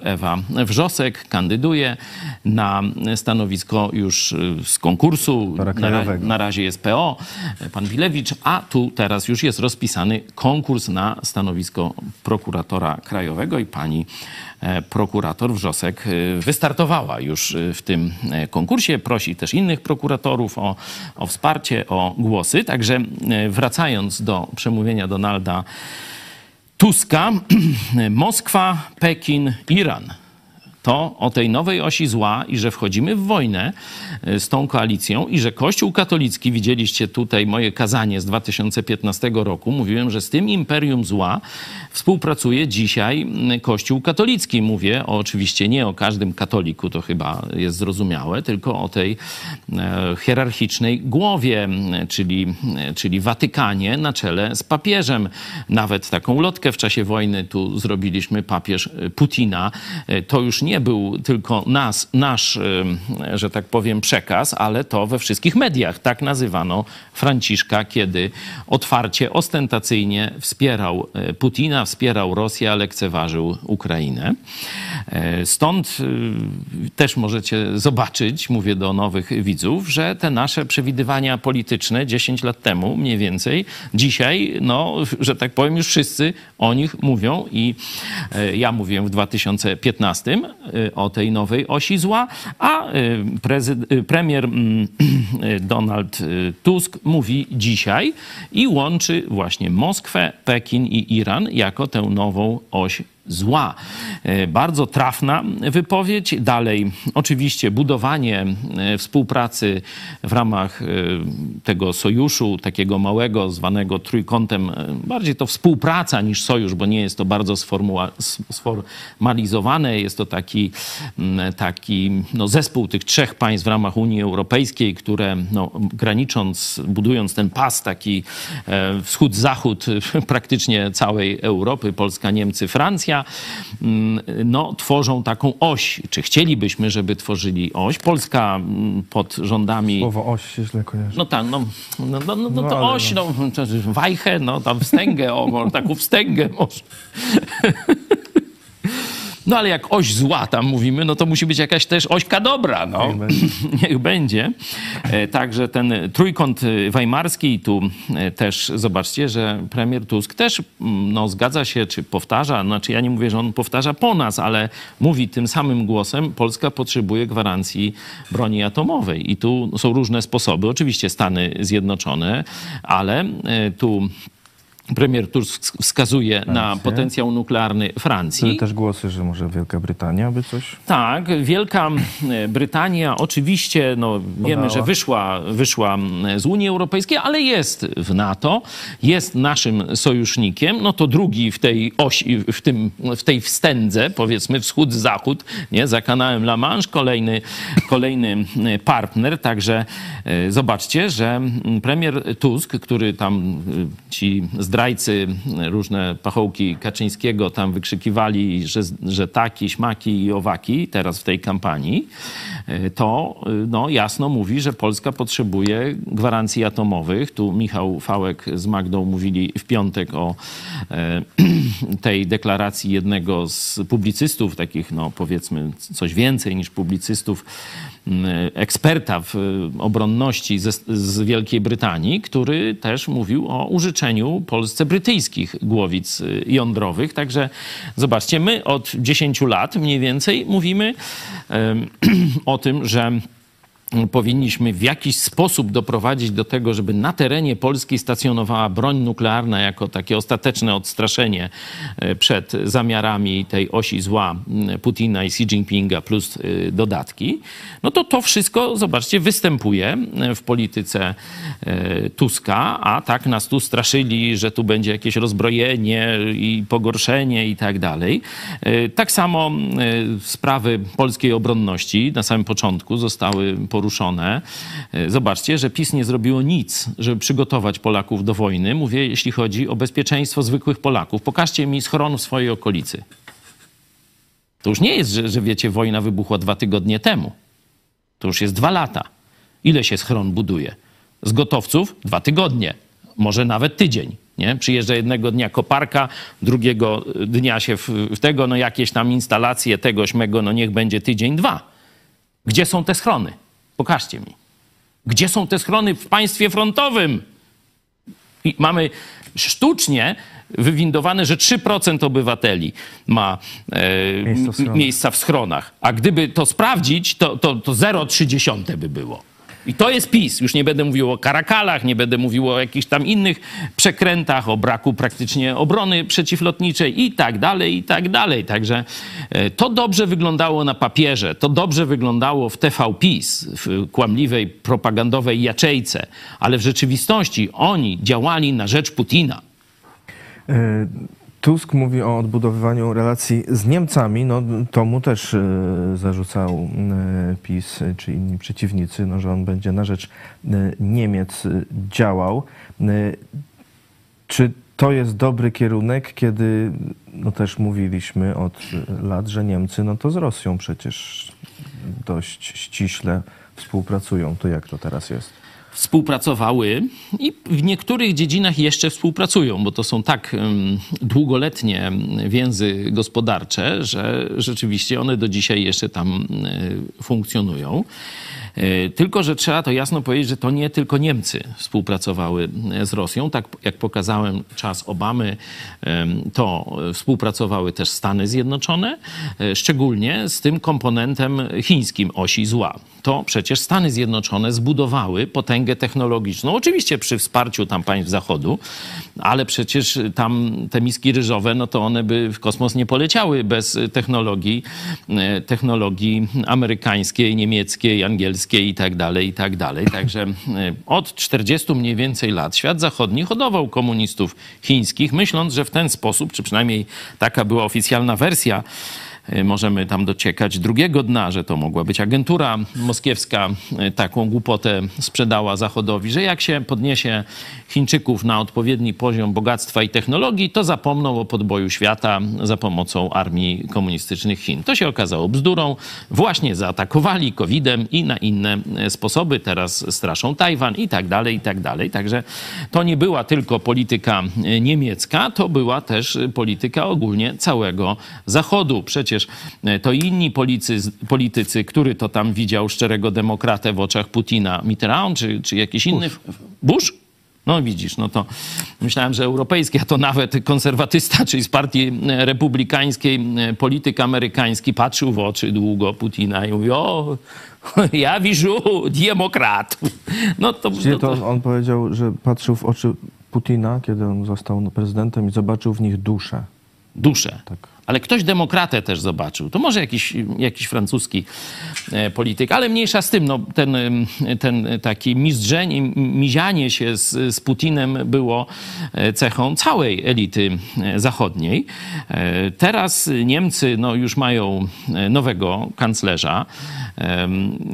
Ewa Wrzosek kandyduje na stanowisko już y, z konkursu. Na, na razie jest PO, pan Bilewicz, a tu teraz już jest rozpisany konkurs na stanowisko prokuratora krajowego i pani e, prokurator Wrzosek e, wystartowała już e, w tym e, konkursie. Prosi też innych prokuratorów o, o wsparcie, o głosy. Także e, wracając do przemówienia Donalda Tuska, (clears throat) Moskwa, Pekin, Iran. To o tej nowej osi zła i że wchodzimy w wojnę e, z tą koalicją i że Kościół katolicki, widzieliście tutaj moje kazanie z 2015 roku, mówiłem, że z tym imperium zła współpracuje dzisiaj Kościół katolicki. Mówię o, oczywiście nie o każdym katoliku, to chyba jest zrozumiałe, tylko o tej e, hierarchicznej głowie, czyli, czyli Watykanie na czele z papieżem. Nawet taką ulotkę w czasie wojny tu zrobiliśmy papież e, Putina. To już nie był tylko nas, nasz, e, że tak powiem, przekaz, ale to we wszystkich mediach. Tak nazywano Franciszka, kiedy otwarcie, ostentacyjnie wspierał e, Putina, wspierał Rosję, a lekceważył Ukrainę. E, Stąd y, też możecie zobaczyć, mówię do nowych widzów, że te nasze przewidywania polityczne 10 lat temu mniej więcej, dzisiaj, no, że tak powiem, już wszyscy o nich mówią i e, ja mówiłem w 2015 y, o tej nowej osi zła, a y, y, premier mm, (clears throat) y, Donald y, Tusk mówi dzisiaj i łączy właśnie Moskwę, Pekin i Iran jako tę nową oś zła. E, Bardzo trafna wypowiedź. Dalej, oczywiście, budowanie e, współpracy w ramach e, tego sojuszu, takiego małego, zwanego trójkątem, bardziej to współpraca niż sojusz, bo nie jest to bardzo sformalizowane. Jest to taki, taki no, zespół tych trzech państw w ramach Unii Europejskiej, które no, granicząc, budując ten pas taki wschód-zachód (laughs) praktycznie całej Europy, Polska, Niemcy, Francja, mm, no, tworzą taką oś. Czy chcielibyśmy, żeby tworzyli oś? Polska mm, pod rządami... Słowo oś się źle kojarzy. No tak, no, no, no, no, no No, to ale oś, no, jest wajchę, no tam wstęgę, o, taką wstęgę może. (laughs) No ale jak oś zła tam mówimy, no to musi być jakaś też ośka dobra, no. Niech będzie. (laughs) Niech będzie. E, Także ten trójkąt e, weimarski, tu e, też zobaczcie, że premier Tusk też mm, no, zgadza się, czy powtarza, znaczy ja nie mówię, że on powtarza po nas, ale mówi tym samym głosem, Polska potrzebuje gwarancji broni atomowej. I tu są różne sposoby. Oczywiście Stany Zjednoczone, ale tu premier Tusk wskazuje na potencjał nuklearny Francji. Były też głosy, że może Wielka Brytania by coś... Tak, Wielka e, Brytania oczywiście, no, wiemy, Podała. że wyszła, wyszła z Unii Europejskiej, ale jest w NATO, jest naszym sojusznikiem, no to drugi w tej osi, w, tym, w tej wstędze, powiedzmy wschód-zachód, nie, za kanałem La Manche, kolejny, kolejny e, partner, także e, zobaczcie, że premier Tusk, który tam ci zdrajcy, e, różne pachołki Kaczyńskiego tam wykrzykiwali, że, że taki, śmaki i owaki teraz w tej kampanii, to e, no, jasno mówi, że Polska potrzebuje gwarancji atomowych. Tu Michał Fałek z Magdą mówili w piątek o e, (clears throat) tej deklaracji jednego z publicystów, takich no, powiedzmy coś więcej niż publicystów, eksperta w e, obronności ze, z Wielkiej Brytanii, który też mówił o użyczeniu Polsce brytyjskich głowic jądrowych. Także zobaczcie, my od 10 lat mniej więcej mówimy em, (clears throat) o tym, że powinniśmy w jakiś sposób doprowadzić do tego, żeby na terenie Polski stacjonowała broń nuklearna jako takie ostateczne odstraszenie e, przed zamiarami tej osi zła Putina i Xi Jinpinga plus y, dodatki, no to to wszystko, zobaczcie, występuje e, w polityce e, Tuska, a tak nas tu straszyli, że tu będzie jakieś rozbrojenie i pogorszenie i tak dalej. E, Tak samo e, sprawy polskiej obronności na samym początku zostały poruszone. E, Zobaczcie, że PiS nie zrobiło nic, żeby przygotować Polaków do wojny. Mówię, jeśli chodzi o bezpieczeństwo zwykłych Polaków. Pokażcie mi schron w swojej okolicy. To już nie jest, że, że wiecie, wojna wybuchła dwa tygodnie temu. To już jest dwa lata. Ile się schron buduje? Z gotowców dwa tygodnie, może nawet tydzień. Nie? Przyjeżdża jednego dnia koparka, drugiego dnia się w, w tego, no jakieś tam instalacje tego, śmego, no niech będzie tydzień, dwa. Gdzie są te schrony? Pokażcie mi. Gdzie są te schrony w państwie frontowym? I mamy sztucznie wywindowane, że 3% obywateli ma e, Miejsca w schronach. miejsca w schronach. A gdyby to sprawdzić, to, to, to 0,3 by było. I to jest PiS. Już nie będę mówił o karakalach, nie będę mówił o jakichś tam innych przekrętach, o braku praktycznie obrony przeciwlotniczej i tak dalej, i tak dalej. Także e, to dobrze wyglądało na papierze, to dobrze wyglądało w TV PiS, w kłamliwej, propagandowej jaczejce, ale w rzeczywistości oni działali na rzecz Putina. E, Tusk mówi o odbudowywaniu relacji z Niemcami. No, to mu też e, zarzucał e, PiS e, czy inni przeciwnicy, no, że on będzie na rzecz Niemiec działał. Czy to jest dobry kierunek, kiedy no, też mówiliśmy od lat, że Niemcy no, to z Rosją przecież dość ściśle współpracują. To jak to teraz jest? Współpracowały i w niektórych dziedzinach jeszcze współpracują, bo to są tak długoletnie więzy gospodarcze, że rzeczywiście one do dzisiaj jeszcze tam funkcjonują. E, Tylko, że trzeba to jasno powiedzieć, że to nie tylko Niemcy współpracowały e, z Rosją. Tak jak pokazałem czas Obamy, to współpracowały też Stany Zjednoczone, e, szczególnie z tym komponentem chińskim osi zła. To przecież Stany Zjednoczone zbudowały potęgę technologiczną, oczywiście przy wsparciu tam państw Zachodu, ale przecież tam te miski ryżowe, no to one by w kosmos nie poleciały bez technologii, technologii amerykańskiej, niemieckiej, angielskiej i tak dalej, i tak dalej. Także e, od 40 mniej więcej lat świat zachodni hodował komunistów chińskich, myśląc, że w ten sposób, czy przynajmniej taka była oficjalna wersja, możemy tam dociekać drugiego dna, że to mogła być agentura moskiewska, e, taką głupotę sprzedała Zachodowi, że jak się podniesie Chińczyków na odpowiedni poziom bogactwa i technologii, to zapomną o podboju świata za pomocą armii komunistycznych Chin. To się okazało bzdurą. Właśnie zaatakowali COVID-em i na inne e, sposoby. Teraz straszą Tajwan i tak dalej, i tak dalej. Także to nie była tylko polityka niemiecka, to była też polityka ogólnie całego Zachodu. Przecież przecież e, to inni policy, politycy, który to tam widział szczerego demokratę w oczach Putina, Mitterrand czy, czy jakiś inny... Bush? No widzisz, no to myślałem, że europejski, a to nawet konserwatysta, czyli z partii republikańskiej, e, polityk amerykański patrzył w oczy długo Putina i mówił, o, (laughs) ja widzę demokratów. No to, no to, to on powiedział, że patrzył w oczy Putina, kiedy on został prezydentem i zobaczył w nich duszę. duszę. Tak. Ale ktoś demokratę też zobaczył. To może jakiś, jakiś francuski e, polityk, ale mniejsza z tym. No, ten, em, ten taki mizdrzenie, mizianie się z, z Putinem było e, cechą całej elity e, zachodniej. E, Teraz Niemcy no, już mają e, nowego kanclerza.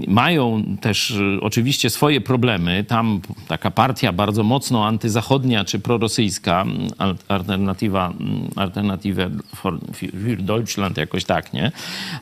Mają też e, oczywiście swoje problemy. Tam taka partia bardzo mocno antyzachodnia czy prorosyjska, al- alternatywa, alternatywę for, für Deutschland, jakoś tak, nie?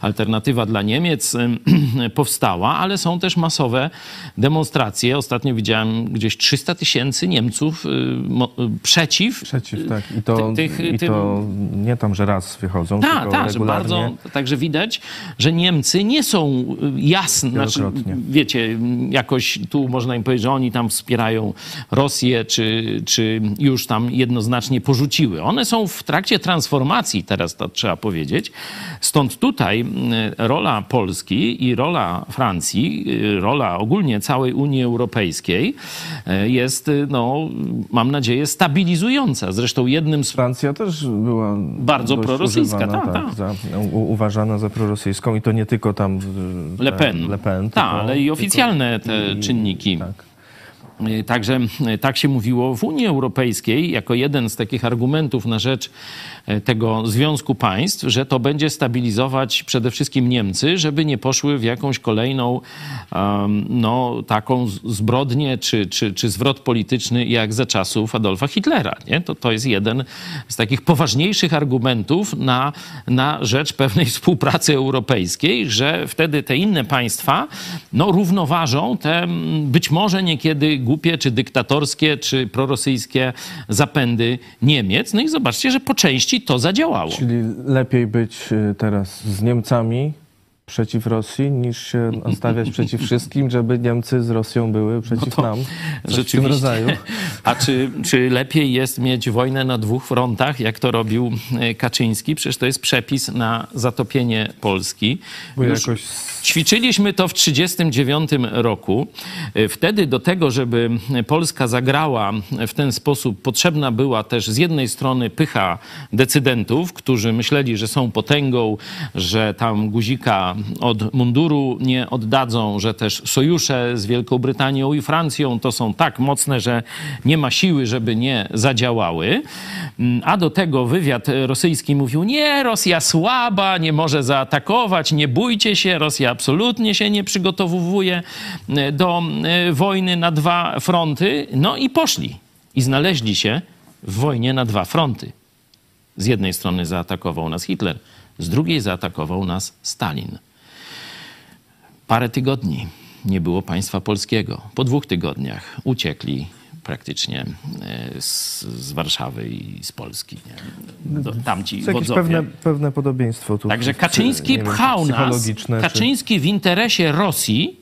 Alternatywa dla Niemiec em, (clears throat) powstała, ale są też masowe demonstracje. Ostatnio widziałem gdzieś 300 tysięcy Niemców y, y, przeciw. Przeciw, tak. I to, Ty- tych- i tym- to nie tam, że raz wychodzą, Tak, tylko tak, że regularnie. bardzo. Także widać, że Niemcy nie są y, jasne. Znaczy, wiecie, jakoś tu można im powiedzieć, że oni tam wspierają Rosję, czy, czy już tam jednoznacznie porzuciły. One są w trakcie transformacji, teraz to trzeba powiedzieć. Stąd tutaj rola Polski i rola Francji, y, rola ogólnie całej Unii Europejskiej y, jest, y, no, mam nadzieję, stabilizująca. Zresztą jednym z Francja też była Bardzo prorosyjska, używana, tak, tak. Za, u, uważana za prorosyjską i to nie tylko tam Le Pen. Le Pen Tak, tylko- ale i oficjalne te i- czynniki. Tak. Y, Także y, tak się mówiło w Unii Europejskiej, jako jeden z takich argumentów na rzecz y, tego Związku Państw, że to będzie stabilizować przede wszystkim Niemcy, żeby nie poszły w jakąś kolejną no, taką zbrodnię czy, czy, czy zwrot polityczny jak za czasów Adolfa Hitlera. Nie? To, to jest jeden z takich poważniejszych argumentów na, na rzecz pewnej (laughs) współpracy europejskiej, że wtedy te inne państwa no, równoważą te być może niekiedy głupie, czy dyktatorskie, czy prorosyjskie zapędy Niemiec. No i zobaczcie, że po części to zadziałało. Czyli lepiej być y, teraz z Niemcami przeciw Rosji, niż się stawiać (laughs) przeciw wszystkim, żeby Niemcy z Rosją były przeciw No nam. Coś w tym Rzeczywiście. rodzaju. A czy, czy lepiej jest mieć wojnę na dwóch frontach, jak to robił e, Kaczyński? Przecież to jest przepis na zatopienie Polski. Bo Już jakoś Ćwiczyliśmy to w 1939 roku. E, Wtedy do tego, żeby Polska zagrała w ten sposób, potrzebna była też z jednej strony pycha decydentów, którzy myśleli, że są potęgą, że tam guzika od munduru nie oddadzą, że też sojusze z Wielką Brytanią i Francją to są tak mocne, że nie ma siły, żeby nie zadziałały. Mm, A do tego wywiad rosyjski mówił: Nie, Rosja słaba, nie może zaatakować, nie bójcie się, Rosja absolutnie się nie przygotowuje e, do e, wojny na dwa fronty. No i poszli. I znaleźli się w wojnie na dwa fronty. Z jednej strony zaatakował nas Hitler, z drugiej zaatakował nas Stalin. Parę tygodni nie było państwa polskiego. Po dwóch tygodniach uciekli praktycznie e, z, z Warszawy i z Polski. Nie? Do, tamci jest jakieś wodzowie. pewne, pewne podobieństwo tu. Także w- Kaczyński wiem, pchał nas, psychologiczne, czy- Kaczyński w interesie Rosji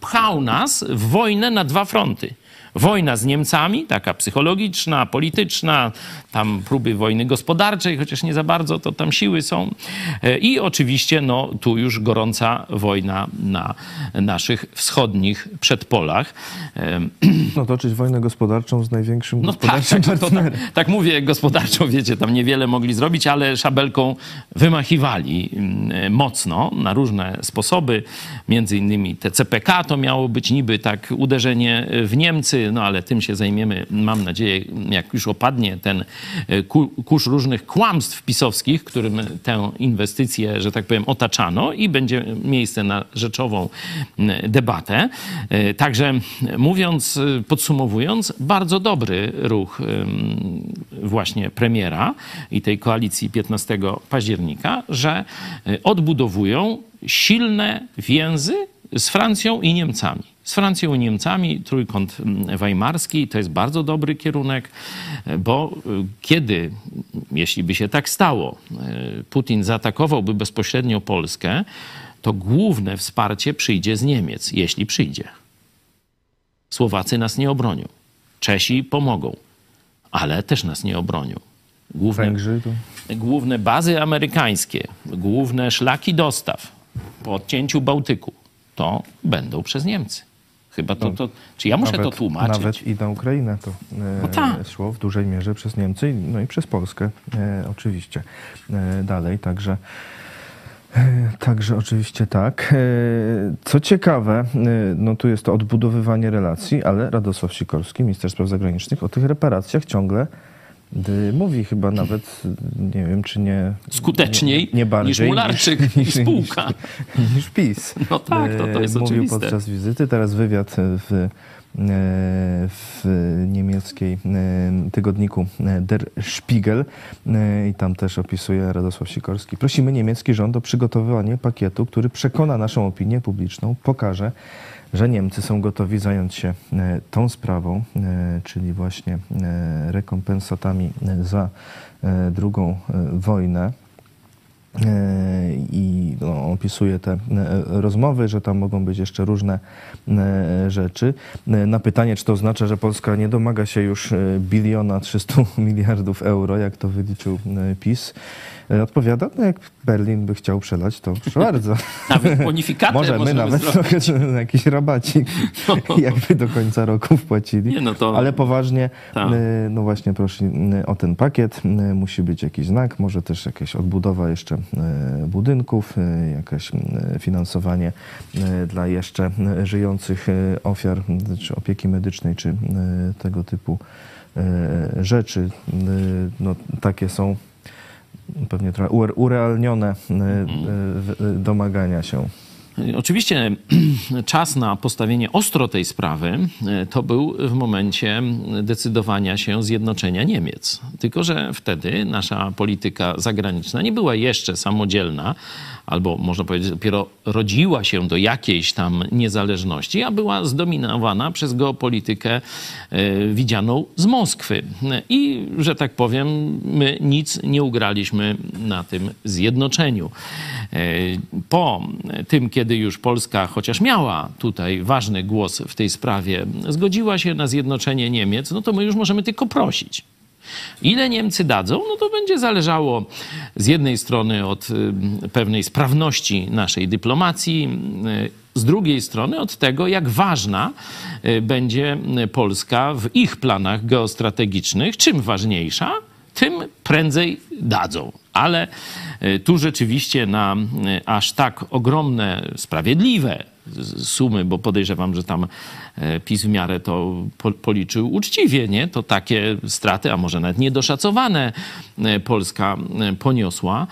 pchał nas w wojnę na dwa fronty. Wojna z Niemcami, taka psychologiczna, polityczna, tam próby wojny gospodarczej, chociaż nie za bardzo, to tam siły są. E, I oczywiście, no, tu już gorąca wojna na naszych wschodnich przedpolach. E, (clears throat) No toczyć wojnę gospodarczą z największym no tak, gospodarczym tak, partnerem. tak, tak mówię, gospodarczo, wiecie, tam niewiele mogli zrobić, ale szabelką wymachiwali mm, mocno na różne sposoby. Między innymi te CPK to miało być niby tak uderzenie w Niemcy, no ale tym się zajmiemy, mam nadzieję, jak już opadnie ten e, ku- kurz różnych kłamstw pisowskich, którym tę inwestycję, że tak powiem, otaczano i będzie miejsce na rzeczową debatę. E, Także mówiąc, e, podsumowując, bardzo dobry ruch właśnie premiera i tej koalicji 15 października, że odbudowują silne więzy z Francją i Niemcami. Z Francją i Niemcami, trójkąt mm, weimarski, to jest bardzo dobry kierunek, bo y, kiedy, jeśli by się tak stało, y, Putin zaatakowałby bezpośrednio Polskę, to główne wsparcie przyjdzie z Niemiec, jeśli przyjdzie. Słowacy nas nie obronią. Czesi pomogą, ale też nas nie obronią. Główne, Węgrzy tu. główne bazy amerykańskie, główne szlaki dostaw po odcięciu Bałtyku, to będą przez Niemcy. Chyba to, to czy ja muszę to tłumaczyć? Nawet i na Ukrainę to e, No szło w dużej mierze przez Niemcy, no i przez Polskę e, oczywiście e, dalej, także e, Także oczywiście tak. E, Co ciekawe, e, no tu jest to odbudowywanie relacji, ale Radosław Sikorski, minister spraw zagranicznych, o tych reparacjach ciągle mówi chyba nawet, nie wiem, czy nie... Skuteczniej nie, nie bardziej niż Mularczyk i spółka. Niż, niż PiS. No tak, to- to jest E, Mówił oczywiste. podczas wizyty, teraz wywiad w, e, w niemieckiej e, tygodniku Der Spiegel i tam też opisuje Radosław Sikorski. Prosimy niemiecki rząd o przygotowanie pakietu, który przekona naszą opinię publiczną, pokaże, że Niemcy są gotowi zająć się e, tą sprawą, e, czyli właśnie e, rekompensatami za drugą wojnę. I no, opisuje te rozmowy, że tam mogą być jeszcze różne rzeczy. Na pytanie, czy to oznacza, że Polska nie domaga się już biliona 300 (laughs) miliardów euro, jak to wyliczył PiS, odpowiada, no jak Berlin by chciał przelać, to proszę bardzo. (laughs) Nawet bonifikatę Możemy, możemy nawet zrobić. na jakiś rabacik, (laughs) jakby do końca roku wpłacili. Nie, no to- Ale poważnie, e, no właśnie prosi e, o ten pakiet. E, Musi być jakiś znak, może też jakaś odbudowa jeszcze e, budynków, e, jakieś e, finansowanie e, dla jeszcze e, żyjących e, ofiar, czy opieki medycznej, czy e, tego typu e, rzeczy. E, No, takie są pewnie trochę ure- urealnione e, e, w- e, domagania się. Oczywiście (clears throat) czas na postawienie ostro tej sprawy to był w momencie decydowania się zjednoczenia Niemiec. Tylko, że wtedy nasza polityka zagraniczna nie była jeszcze samodzielna, albo można powiedzieć, dopiero rodziła się do jakiejś tam niezależności, a była zdominowana przez geopolitykę e, widzianą z Moskwy. I, że tak powiem, my nic nie ugraliśmy na tym zjednoczeniu. E, Po tym, kiedy już Polska chociaż miała tutaj ważny głos w tej sprawie, zgodziła się na zjednoczenie Niemiec, no to my już możemy tylko prosić. Ile Niemcy dadzą, no to będzie zależało z jednej strony od y, pewnej sprawności naszej dyplomacji, y, z drugiej strony od tego, jak ważna y, będzie Polska w ich planach geostrategicznych. Czym ważniejsza, tym prędzej dadzą. Ale tu rzeczywiście na aż tak ogromne, sprawiedliwe sumy, bo podejrzewam, że tam e, PiS w miarę to po- policzył uczciwie, nie? To takie straty, a może nawet niedoszacowane e, Polska e, poniosła.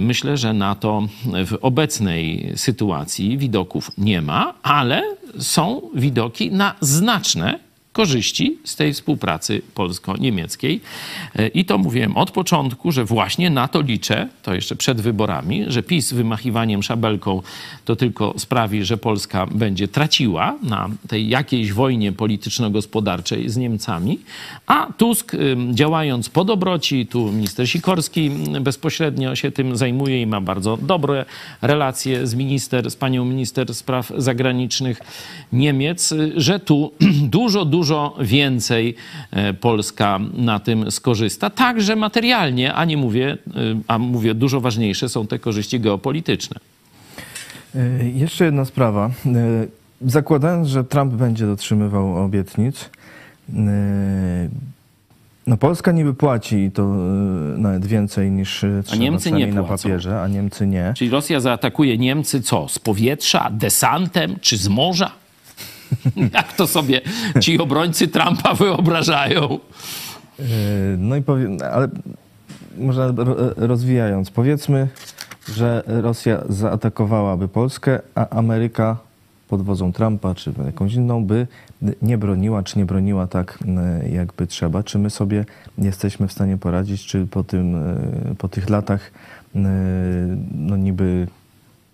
Myślę, że na to w obecnej sytuacji widoków nie ma, ale są widoki na znaczne korzyści z tej współpracy polsko-niemieckiej. E, I to mówiłem od początku, że właśnie na to liczę, to jeszcze przed wyborami, że PiS wymachiwaniem szabelką to tylko sprawi, że Polska będzie traciła na tej jakiejś wojnie polityczno-gospodarczej z Niemcami, a Tusk działając po dobroci, tu minister Sikorski bezpośrednio się tym zajmuje i ma bardzo dobre relacje z minister, z panią minister spraw zagranicznych Niemiec, y, że tu (clears throat) dużo, dużo więcej e, Polska na tym skorzysta, także materialnie, a nie mówię, y, a mówię, dużo ważniejsze są te korzyści geopolityczne. E, Jeszcze jedna sprawa. E, Zakładając, że Trump będzie dotrzymywał obietnic, e, no Polska niby płaci i to e, nawet więcej niż e, trzeba Niemcy nie na papierze, a Niemcy nie. Czyli Rosja zaatakuje Niemcy co? Z powietrza, desantem czy z morza? (laughs) Jak to sobie ci obrońcy Trumpa wyobrażają? E, No i powiem, ale może ro- rozwijając, powiedzmy, że Rosja zaatakowałaby Polskę, a Ameryka pod wodzą Trumpa czy jakąś inną by nie broniła, czy nie broniła tak, e, jakby trzeba. Czy my sobie jesteśmy w stanie poradzić, czy po, tym, e, po tych latach no niby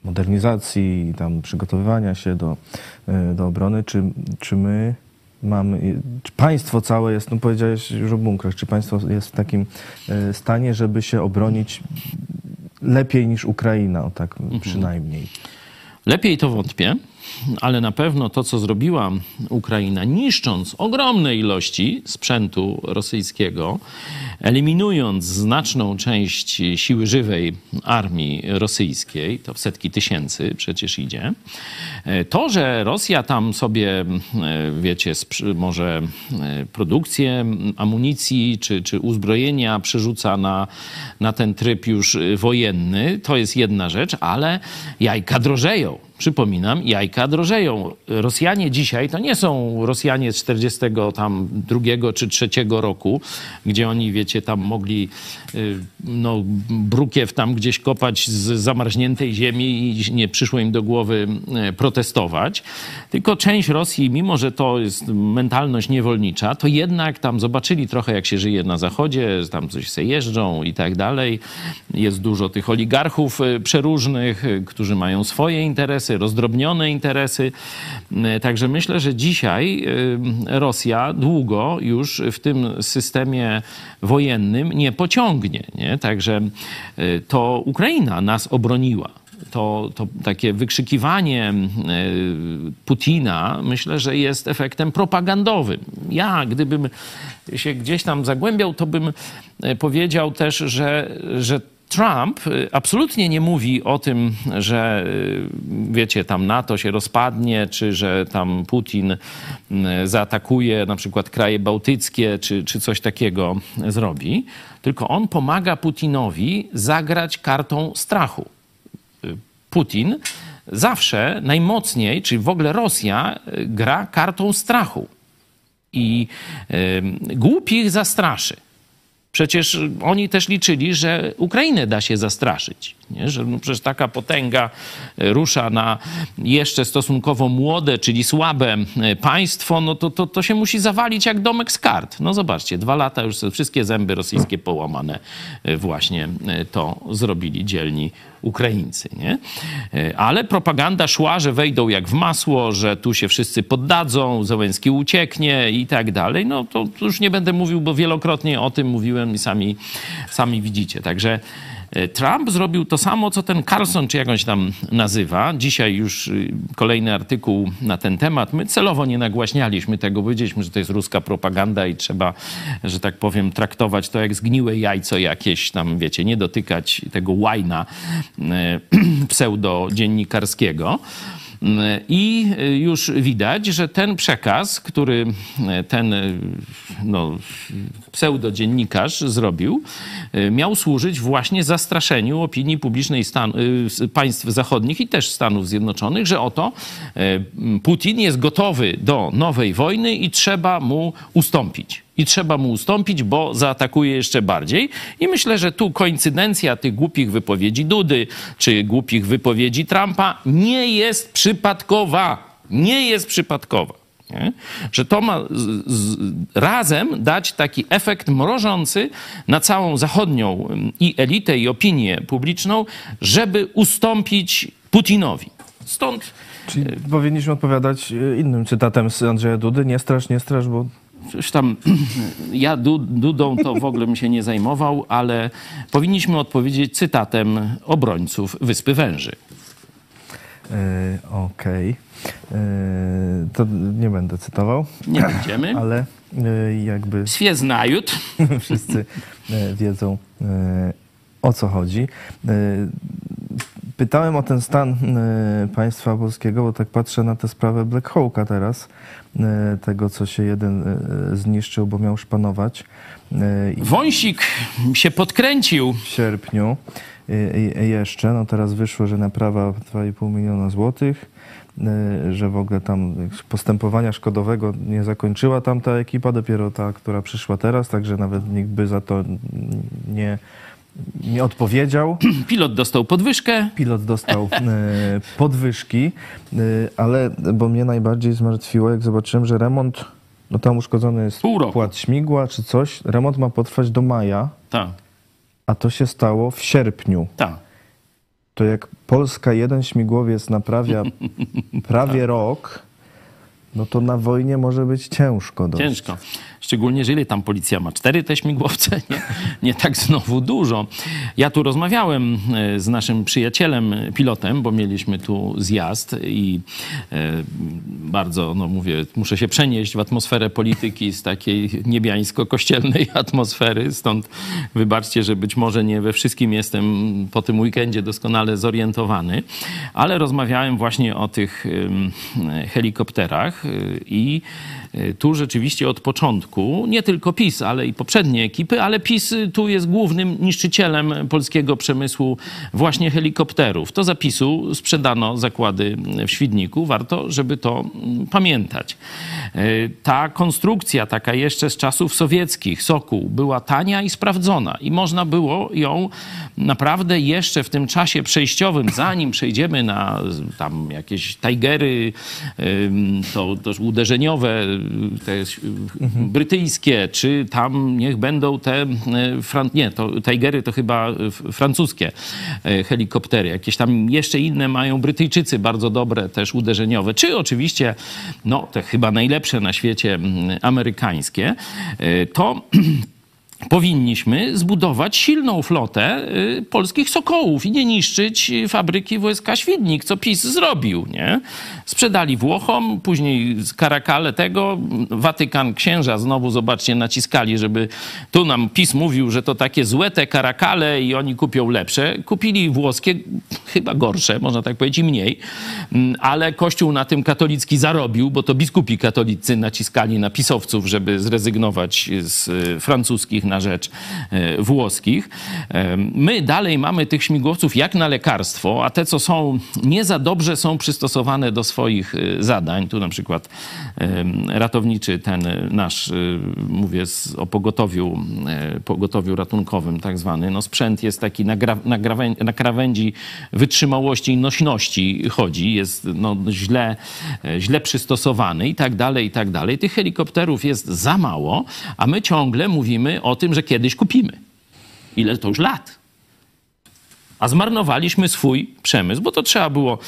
modernizacji, tam przygotowywania się do, e, do obrony, czy, czy my mamy, czy państwo całe jest, no powiedziałeś już o bunkrach, czy państwo jest w takim e, stanie, żeby się obronić lepiej niż Ukraina, o tak przynajmniej. Lepiej to wątpię, ale na pewno to, co zrobiła Ukraina, niszcząc ogromne ilości sprzętu rosyjskiego, eliminując znaczną część siły żywej armii rosyjskiej, to setki tysięcy przecież idzie, to, że Rosja tam sobie, wiecie, sprzy- może e, produkcję amunicji czy, czy uzbrojenia przerzuca na, na ten tryb już wojenny, to jest jedna rzecz, ale jajka drożeją. Przypominam, jajka drożeją. Rosjanie dzisiaj to nie są Rosjanie z 42 czy 3 roku, gdzie oni, wiecie, tam mogli y, no, brukiew tam gdzieś kopać z zamarzniętej ziemi i nie przyszło im do głowy y, protestować. Tylko część Rosji, mimo że to jest mentalność niewolnicza, to jednak tam zobaczyli trochę, jak się żyje na zachodzie, tam coś se jeżdżą i tak dalej. Jest dużo tych oligarchów y, przeróżnych, którzy mają swoje interesy, rozdrobnione interesy. Y, Także myślę, że dzisiaj y, Rosja długo już w tym systemie wojennym nie pociągnie. Nie? Także y, to Ukraina nas obroniła to, to takie wykrzykiwanie e, Putina myślę, że jest efektem propagandowym. Ja, gdybym się gdzieś tam zagłębiał, to bym e, powiedział też, że, że Trump e, absolutnie nie mówi o tym, że wiecie, tam NATO się rozpadnie, czy że tam Putin zaatakuje na przykład kraje bałtyckie, czy, czy coś takiego zrobi, tylko on pomaga Putinowi zagrać kartą strachu. Putin zawsze najmocniej, czyli w ogóle Rosja, y, gra kartą strachu i y, głupich zastraszy. Przecież oni też liczyli, że Ukrainę da się zastraszyć. Nie? Że no przecież taka potęga e, rusza na jeszcze stosunkowo młode, czyli słabe e, państwo, no to, to, to się musi zawalić jak domek z kart. No zobaczcie, dwa lata już wszystkie zęby rosyjskie połamane e, właśnie to zrobili dzielni Ukraińcy. Nie? Ale propaganda szła, że wejdą jak w masło, że tu się wszyscy poddadzą, Zełenski ucieknie i tak dalej. No to już nie będę mówił, bo wielokrotnie o tym mówiłem i sami, sami widzicie. Także Trump zrobił to samo, co ten Carlson, czy jak on się tam nazywa. Dzisiaj już kolejny artykuł na ten temat. My celowo nie nagłaśnialiśmy tego, powiedzieliśmy, że to jest ruska propaganda i trzeba, że tak powiem, traktować to jak zgniłe jajco jakieś tam, wiecie, nie dotykać tego łajna (clears throat) pseudo-dziennikarskiego. I już widać, że ten przekaz, który ten no, pseudodziennikarz zrobił, miał służyć właśnie zastraszeniu opinii publicznej Stan państw zachodnich i też Stanów Zjednoczonych, że oto Putin jest gotowy do nowej wojny i trzeba mu ustąpić i trzeba mu ustąpić, bo zaatakuje jeszcze bardziej. I myślę, że tu koincydencja tych głupich wypowiedzi Dudy czy głupich wypowiedzi Trumpa nie jest przypadkowa. Nie jest przypadkowa. Nie? Że to ma z, z, razem dać taki efekt mrożący na całą zachodnią i elitę, i opinię publiczną, żeby ustąpić Putinowi. Stąd Czyli powinniśmy odpowiadać innym cytatem z Andrzeja Dudy. Nie strasz, nie strasz, bo Już tam (clears throat) ja du, Dudą to w ogóle bym się nie zajmował, ale powinniśmy odpowiedzieć cytatem obrońców Wyspy Węży. E, Okej. E, To nie będę cytował, Nie będziemy. (clears throat) ale e, jakby (laughs) znajut. wszyscy wiedzą o co chodzi. Pytałem o ten stan państwa polskiego, bo tak patrzę na tę sprawę Black Hawka teraz, tego co się jeden e, zniszczył, bo miał szpanować. E, Wąsik się podkręcił. w sierpniu jeszcze, no teraz wyszło, że naprawa 2,5 miliona złotych, że w ogóle tam postępowania szkodowego nie zakończyła tam ta ekipa, dopiero ta, która przyszła teraz, także nawet nikt by za to nie, nie odpowiedział. (clears throat) Pilot dostał podwyżkę. Pilot dostał y, (laughs) podwyżki, y, ale bo mnie najbardziej zmartwiło, jak zobaczyłem, że remont, no tam uszkodzony jest Pół roku. płat śmigła czy coś, remont ma potrwać do maja, Tak, a to się stało w sierpniu. tak. To jak Polska jeden śmigłowiec naprawia (laughs) prawie rok, no to na wojnie może być ciężko. Dość. Ciężko. Szczególnie jeżeli tam policja ma cztery te śmigłowce, (laughs) nie, nie tak znowu dużo. Ja tu rozmawiałem e, z naszym przyjacielem, pilotem, bo mieliśmy tu zjazd i e, bardzo, no mówię, muszę się przenieść w atmosferę polityki z takiej niebiańsko-kościelnej (laughs) atmosfery, stąd wybaczcie, że być może nie we wszystkim jestem po tym weekendzie doskonale zorientowany, ale rozmawiałem właśnie o tych helikopterach i tu rzeczywiście od początku, nie tylko PiS, ale i poprzednie ekipy, ale PiS y, tu jest głównym niszczycielem polskiego przemysłu właśnie helikopterów. To zapisu sprzedano zakłady w Świdniku. Warto, żeby to mm, pamiętać. Y, Ta konstrukcja, taka jeszcze z czasów sowieckich, Sokół, była tania i sprawdzona i można było ją naprawdę jeszcze w tym czasie przejściowym, (coughs) zanim przejdziemy na y, tam jakieś Tigery, ym, to, to uderzeniowe, y, te y, brytyjskie, czy tam niech będą te, y, nie, to Tigery to chyba y, francuskie y, helikoptery, jakieś tam jeszcze inne mają Brytyjczycy bardzo dobre też uderzeniowe, czy oczywiście, no te chyba najlepsze na świecie mm, amerykańskie, y, to (clears throat) powinniśmy zbudować silną flotę y, polskich sokołów i nie niszczyć fabryki WSK Świdnik, co PiS zrobił, nie? Sprzedali Włochom, później Karakale tego, Watykan księża znowu, zobaczcie, naciskali, żeby tu nam PiS mówił, że to takie złe te Karakale i oni kupią lepsze. Kupili włoskie, chyba gorsze, można tak powiedzieć, mniej, Mm, ale Kościół na tym katolicki zarobił, bo to biskupi katolicy naciskali na pisowców, żeby zrezygnować z y, francuskich na rzecz e, włoskich. My dalej mamy tych śmigłowców jak na lekarstwo, a te, co są nie za dobrze, są przystosowane do swoich e, zadań. Tu na przykład ratowniczy ten e, nasz, mówię o pogotowiu, pogotowiu ratunkowym tak zwany, no sprzęt jest taki na, gra, na, na krawędzi wytrzymałości i nośności chodzi, jest no, źle, źle przystosowany i tak dalej, i tak dalej. Tych helikopterów jest za mało, a my ciągle mówimy o tym, że kiedyś kupimy. Ile to już lat? A zmarnowaliśmy swój przemysł, bo to trzeba było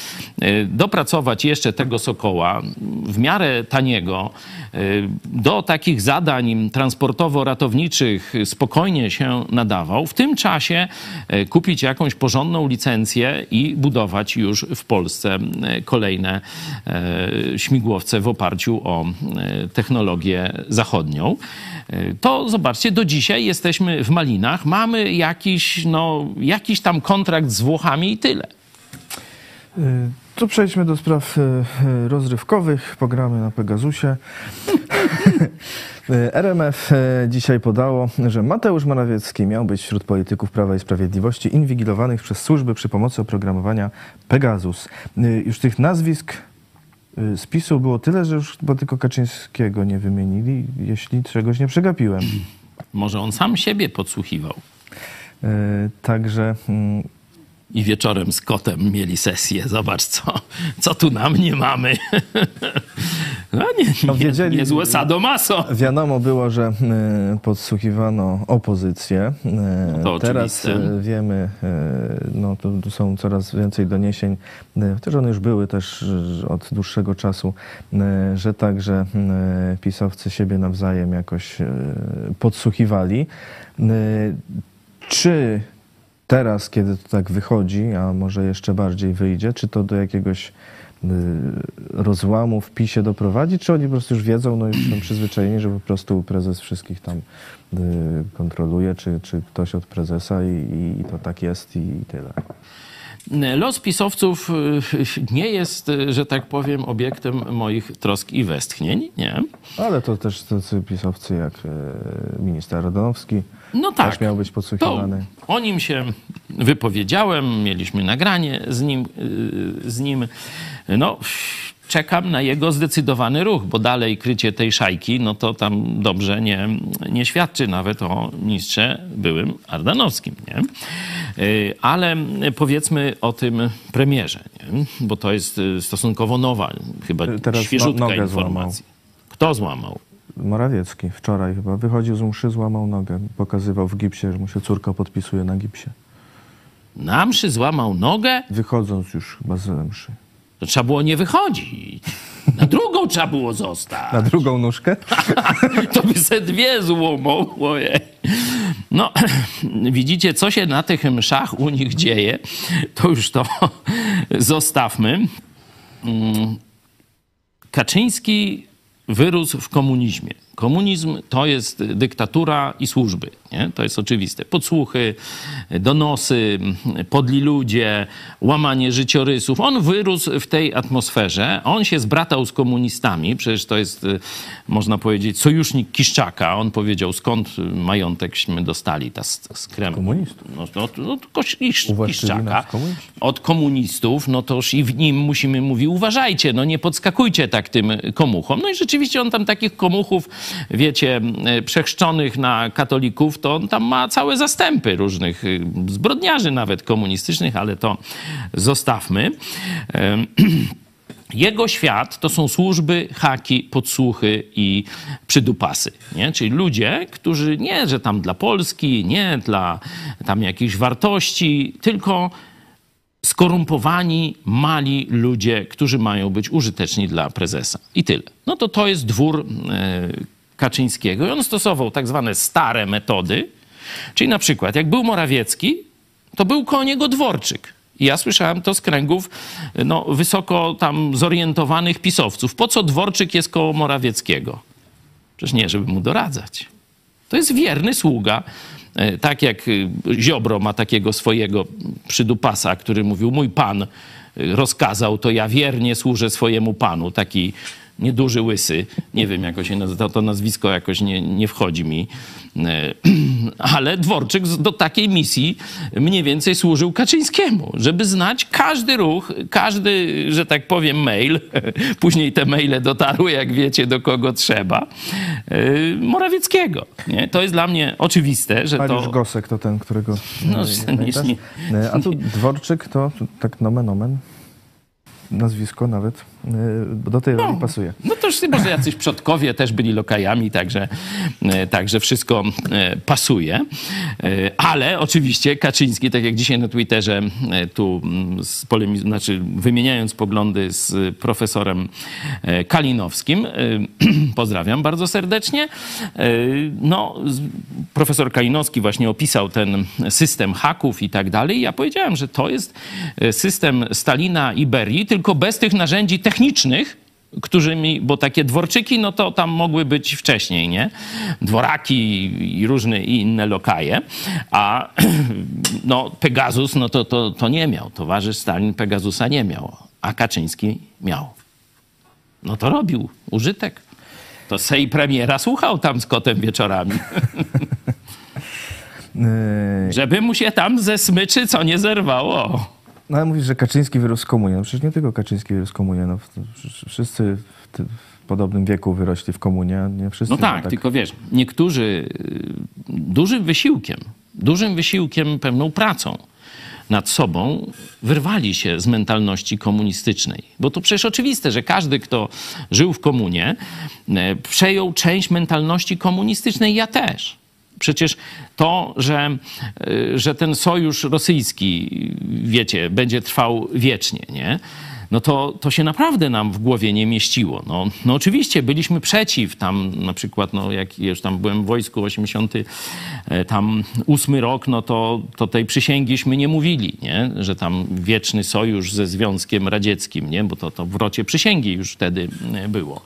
e, dopracować jeszcze tego Sokoła w miarę taniego e, do takich zadań transportowo-ratowniczych spokojnie się nadawał. W tym czasie e, kupić jakąś porządną licencję i budować już w Polsce kolejne śmigłowce w oparciu o technologię zachodnią. To zobaczcie, do dzisiaj jesteśmy w Malinach, mamy jakiś, no, jakiś tam kontrakt z Włochami i tyle. Y, To przejdźmy do spraw y, y, rozrywkowych. Pogramy na Pegasusie. (laughs) RMF dzisiaj podało, że Mateusz Morawiecki miał być wśród polityków Prawa i Sprawiedliwości inwigilowanych przez służby przy pomocy oprogramowania Pegasus. Już tych nazwisk z PiSu było tyle, że już chyba tylko Kaczyńskiego nie wymienili, jeśli czegoś nie przegapiłem. Może on sam siebie podsłuchiwał. Y, Także mm, I wieczorem z kotem mieli sesję. Zobacz, co, co tu na mnie mamy. (laughs) No nie, No, nie, wiedzieli- niezłe sadomaso. Wiadomo było, że y, podsłuchiwano opozycję. Y, to Teraz oczywiste. y, wiemy, no są coraz więcej doniesień, chociaż one już były też od dłuższego czasu, że także pisowcy siebie nawzajem jakoś podsłuchiwali. Czy teraz, kiedy to tak wychodzi, a może jeszcze bardziej wyjdzie, czy to do jakiegoś y, rozłamu w PiSie doprowadzi, czy oni po prostu już wiedzą, no już są przyzwyczajeni, że po prostu prezes wszystkich tam y, kontroluje, czy, czy ktoś od prezesa i, i to tak jest i, i tyle. Los pisowców y, nie jest, y, że tak powiem, obiektem moich trosk i westchnień. Nie. Ale to też tacy pisowcy jak y, minister Radonowski No tak. też miał być To podsłuchiwany. o nim się wypowiedziałem, mieliśmy nagranie z nim. Z nim. No, czekam na jego zdecydowany ruch, bo dalej krycie tej szajki, no to tam dobrze nie, nie świadczy nawet o ministrze byłym Ardanowskim. Nie? Y, Ale powiedzmy o tym premierze, nie? bo to jest y, stosunkowo nowa, chyba Teraz no- świeżutka złamał. informacja. Kto złamał? Morawiecki wczoraj chyba wychodził z mszy, złamał nogę, pokazywał w gipsie, że mu się córka podpisuje na gipsie. Na mszy złamał nogę, Wychodząc już chyba z mszy. To trzeba było nie wychodzić. Na drugą trzeba było zostać. Na drugą nóżkę? (laughs) To by se dwie złomą. Ojej. No, (clears throat) widzicie, co się na tych mszach u nich dzieje, to już to (laughs) zostawmy. Mm, Kaczyński wyrósł w komunizmie. Komunizm to jest dyktatura i służby. Nie? To jest oczywiste. Podsłuchy, donosy, podli ludzie, łamanie życiorysów. On wyrósł w tej atmosferze. On się zbratał z komunistami. Przecież to jest, y, można powiedzieć, sojusznik Kiszczaka. On powiedział, skąd majątekśmy dostali ta z, z Kremlu. Komunistów. No, Kisz, Uwłaszczyli Kiszczaka od komunistów, no toż i w nim musimy mówić, uważajcie, no nie podskakujcie tak tym komuchom. No i rzeczywiście on tam takich komuchów, wiecie, przechrzczonych na katolików, to on tam ma całe zastępy różnych y, zbrodniarzy nawet komunistycznych, ale to zostawmy. (clears throat) Jego świat to są służby, haki, podsłuchy i przydupasy. Nie? Czyli ludzie, którzy nie, że tam dla Polski, nie dla tam jakichś wartości, tylko skorumpowani, mali ludzie, którzy mają być użyteczni dla prezesa. I tyle. No to to jest dwór e, Kaczyńskiego. I on stosował tak zwane stare metody. Czyli na przykład, jak był Morawiecki, to był koło niego dworczyk. I ja słyszałem to z kręgów no, wysoko tam zorientowanych pisowców. Po co dworczyk jest koło Morawieckiego? Przecież nie, żeby mu doradzać. To jest wierny sługa. E, Tak jak y, Ziobro ma takiego swojego przydupasa, który mówił, mój pan y, rozkazał, to ja wiernie służę swojemu panu. Taki nieduży łysy. Nie wiem, jak się nazywa, to nazwisko jakoś nie, nie wchodzi mi. E, (clears throat) Ale Dworczyk do takiej misji mniej więcej służył Kaczyńskiemu, żeby znać każdy ruch, każdy, że tak powiem, mail. (laughs) Później te maile dotarły, jak wiecie, do kogo trzeba. e, Morawieckiego. Nie? To jest dla mnie oczywiste, że Mariusz to... Gosek to ten, którego No, nie- nie- E, A tu Dworczyk to tak nomen omen. Nazwisko nawet. Bo Do tej roli pasuje. No to już może jacyś przodkowie też byli lokajami, także, e, także wszystko e, pasuje. Ale oczywiście Kaczyński, tak jak dzisiaj na Twitterze, tu mm, z polemiz- znaczy wymieniając poglądy z profesorem Kalinowskim, (clears throat) pozdrawiam bardzo serdecznie. No, profesor Kalinowski właśnie opisał ten system haków i tak dalej. Ja powiedziałem, że to jest system Stalina i Berii, tylko bez tych narzędzi technicznych, którymi, bo takie dworczyki, no to tam mogły być wcześniej, nie? Dworaki i różne i inne lokaje, a (clears throat) no Pegasus, no to, to, to nie miał. Towarzysz Stalin Pegasusa nie miał, a Kaczyński miał. No to robił użytek. To sej premiera słuchał tam z kotem wieczorami, (laughs) żeby mu się tam ze smyczy co nie zerwało. No ale mówisz, że Kaczyński wyrósł z komunie. No przecież nie tylko Kaczyński wyrósł z komunie. No, wszyscy w, ty- w podobnym wieku wyrośli w komunie, a nie wszyscy. No tak, tylko wiesz, niektórzy y, dużym wysiłkiem, dużym wysiłkiem, pewną pracą nad sobą wyrwali się z mentalności komunistycznej. Bo to przecież oczywiste, że każdy, kto żył w komunie, e, przejął część mentalności komunistycznej. Ja też. Przecież to, że, y, że ten sojusz rosyjski, wiecie, będzie trwał wiecznie, nie? no to, to się naprawdę nam w głowie nie mieściło. No, no oczywiście byliśmy przeciw, tam na przykład, no jak już tam byłem w wojsku 80, e, tam ósmy rok, no to, to tej przysięgiśmy nie mówili, nie? że tam wieczny sojusz ze Związkiem Radzieckim, nie? bo to, to w rocie przysięgi już wtedy e, było.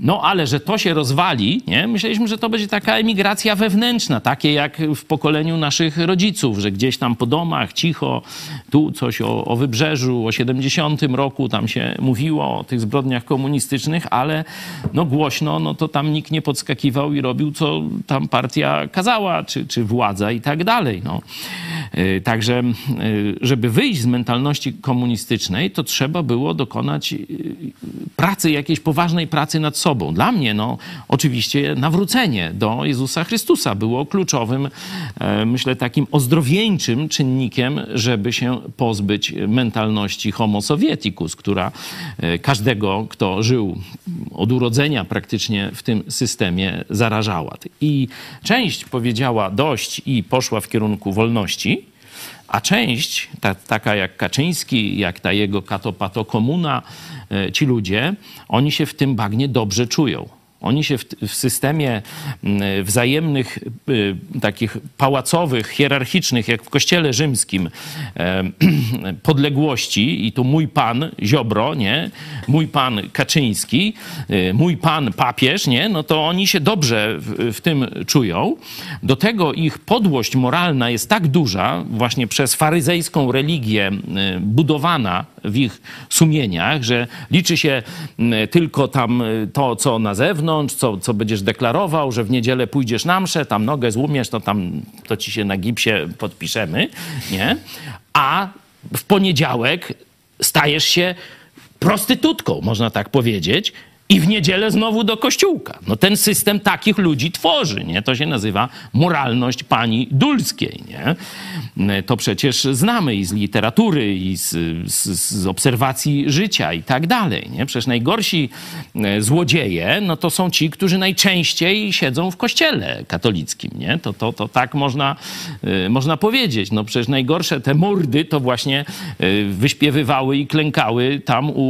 No ale że to się rozwali, nie? myśleliśmy, że to będzie taka emigracja wewnętrzna, takie jak w pokoleniu naszych rodziców, że gdzieś tam po domach, cicho, tu coś o, o wybrzeżu, o 70 roku tam się mówiło o tych zbrodniach komunistycznych, ale no głośno, no to tam nikt nie podskakiwał i robił, co tam partia kazała, czy, czy władza i tak dalej. No. Yy, Także, yy, żeby wyjść z mentalności komunistycznej, to trzeba było dokonać yy, pracy, jakiejś poważnej pracy nad sobą. Dla mnie, no, oczywiście nawrócenie do Jezusa Chrystusa było kluczowym, e, myślę, takim ozdrowieńczym czynnikiem, żeby się pozbyć mentalności homo sovieticus, która e, każdego, kto żył od urodzenia praktycznie w tym systemie, zarażała. I część powiedziała dość i poszła w kierunku wolności, A część, ta, taka jak Kaczyński, jak ta jego katopato komuna, e, ci ludzie, oni się w tym bagnie dobrze czują. Oni się w, w, systemie wzajemnych, y, takich pałacowych, hierarchicznych, jak w kościele rzymskim, (clears throat) podległości, i tu mój pan Ziobro, nie? mój pan Kaczyński, y, mój pan papież, nie? no to oni się dobrze w, w tym czują. Do tego ich podłość moralna jest tak duża, właśnie przez faryzejską religię y, budowana w ich sumieniach, że liczy się tylko tam to, co na zewnątrz, co, co będziesz deklarował, że w niedzielę pójdziesz na mszę, tam nogę złumiesz, to tam to ci się na gipsie podpiszemy, nie? A w poniedziałek stajesz się prostytutką, można tak powiedzieć, i w niedzielę znowu do kościółka. No ten system takich ludzi tworzy, nie? To się nazywa moralność pani Dulskiej, nie? To przecież znamy i z literatury, i z, z, z obserwacji życia i tak dalej, nie? Przecież najgorsi e, złodzieje, no to są ci, którzy najczęściej siedzą w kościele katolickim, nie? To, to, to tak można, e, można powiedzieć. No przecież najgorsze te mordy to właśnie e, wyśpiewywały i klękały tam u,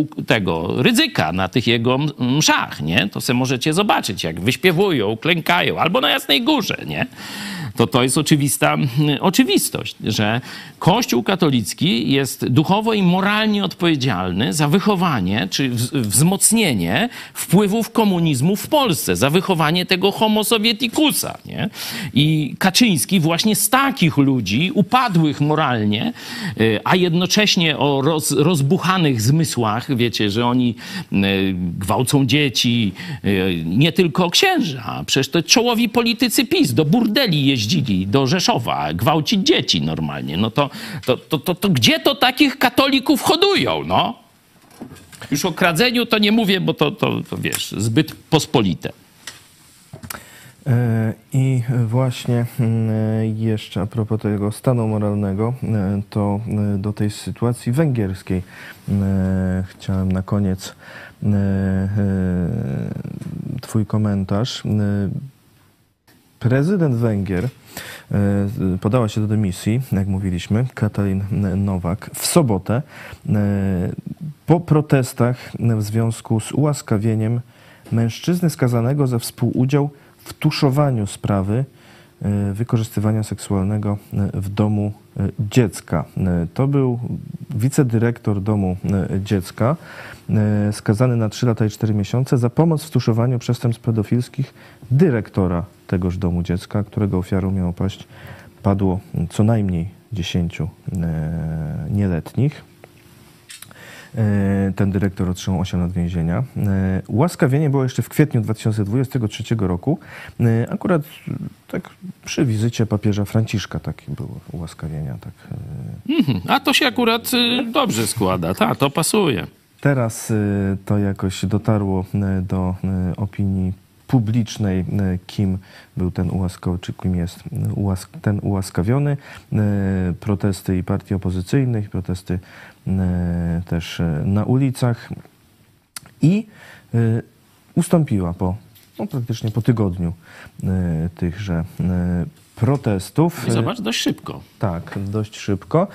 u tego Rydzyka na tych tych jego mszach, nie? To se możecie zobaczyć, jak wyśpiewują, klękają, albo na Jasnej Górze, nie? To to jest oczywista oczywistość, że Kościół katolicki jest duchowo i moralnie odpowiedzialny za wychowanie czy wzmocnienie wpływów komunizmu w Polsce, za wychowanie tego homo sovieticusa. Nie? I Kaczyński właśnie z takich ludzi, upadłych moralnie, y, a jednocześnie o roz, rozbuchanych zmysłach, wiecie, że oni y, gwałcą dzieci, y, nie tylko księża, przecież to czołowi politycy PiS do burdeli jeździli jeździli do Rzeszowa gwałcić dzieci normalnie, no to, to, to, to, to gdzie to takich katolików hodują, no? Już o kradzeniu to nie mówię, bo to, to, to wiesz, zbyt pospolite. E, I właśnie mm, jeszcze a propos tego stanu moralnego, e, to e, do tej sytuacji węgierskiej chciałem na koniec Twój komentarz. Prezydent Węgier e, podała się do dymisji, jak mówiliśmy, Katalin Nowak, w sobotę e, po protestach w związku z ułaskawieniem mężczyzny skazanego za współudział w tuszowaniu sprawy e, wykorzystywania seksualnego w domu dziecka. To był wicedyrektor domu dziecka, skazany na 3 lata i 4 miesiące za pomoc w tuszowaniu przestępstw pedofilskich dyrektora tegoż domu dziecka, którego ofiarą miało paść, padło co najmniej 10 e, nieletnich. E, ten dyrektor otrzymał 8 lat więzienia. E, ułaskawienie było jeszcze w kwietniu 2023 roku. Akurat tak przy wizycie papieża Franciszka takie było ułaskawienia. Tak. Mhm. A to się akurat dobrze składa, tak, to pasuje. Teraz to jakoś dotarło do opinii publicznej, e, kim był ten ułaskawiony, czy kim jest e, ten ułaskawiony. E, protesty i partii opozycyjnych, protesty też na ulicach i ustąpiła po no, praktycznie po tygodniu tychże protestów. I zobacz, dość szybko. Tak, dość szybko.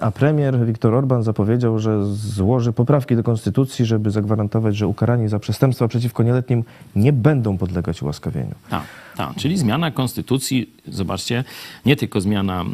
A premier Viktor Orban zapowiedział, że złoży poprawki do konstytucji, żeby zagwarantować, że ukarani za przestępstwa przeciwko nieletnim nie będą podlegać ułaskawieniu. Tak. Tak, czyli zmiana konstytucji, zobaczcie, nie tylko zmiana e,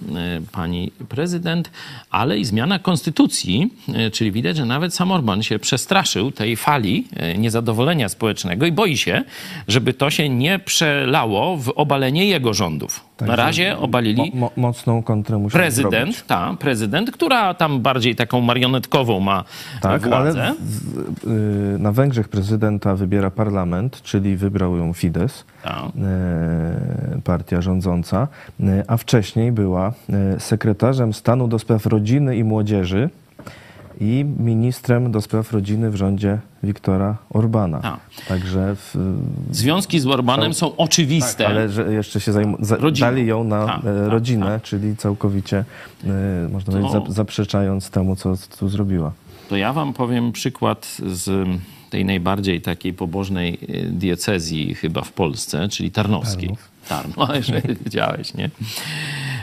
pani prezydent, ale i zmiana konstytucji, e, czyli widać, że nawet sam Orban się przestraszył tej fali e, niezadowolenia społecznego i boi się, żeby to się nie przelało w obalenie jego rządów. Na razie obalili mo, mocną kontrę musi prezydent, ta, prezydent, która tam bardziej taką marionetkową ma tak, władzę. Ale w, y, na Węgrzech prezydenta wybiera parlament, czyli wybrał ją Fidesz. Tak. E, partia rządząca, e, a wcześniej była e, sekretarzem stanu do spraw rodziny i młodzieży i ministrem do spraw rodziny w rządzie Wiktora Orbana. A. Także w, związki z Orbanem są, są oczywiste. Tak, ale że jeszcze się zajm- za, dali ją na tak, rodzinę, tak, czyli całkowicie można to... powiedzieć zaprzeczając temu, co tu zrobiła. To ja wam powiem przykład z tej najbardziej takiej pobożnej e, diecezji chyba w Polsce, czyli tarnowskiej. Tarnów. Tarno, (laughs) jeżeli wiedziałeś, nie?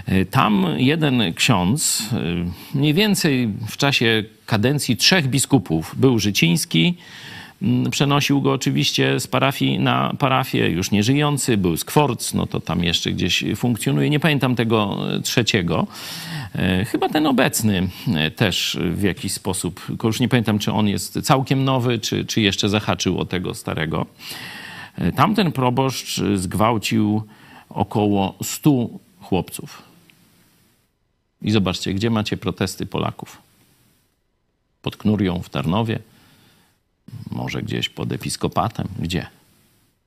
E, Tam jeden ksiądz, e, mniej więcej w czasie kadencji trzech biskupów, był Życiński, Przenosił go oczywiście z parafii na parafię, już nieżyjący, był Skworc, no to tam jeszcze gdzieś funkcjonuje. Nie pamiętam tego e, trzeciego. E, Chyba ten obecny e, też w jakiś sposób, tylko już nie pamiętam, czy on jest całkiem nowy, czy, czy jeszcze zahaczył o tego starego. Tamten proboszcz zgwałcił około 100 chłopców. I zobaczcie, gdzie macie protesty Polaków? Pod Knurią w Tarnowie, może gdzieś pod episkopatem. Gdzie?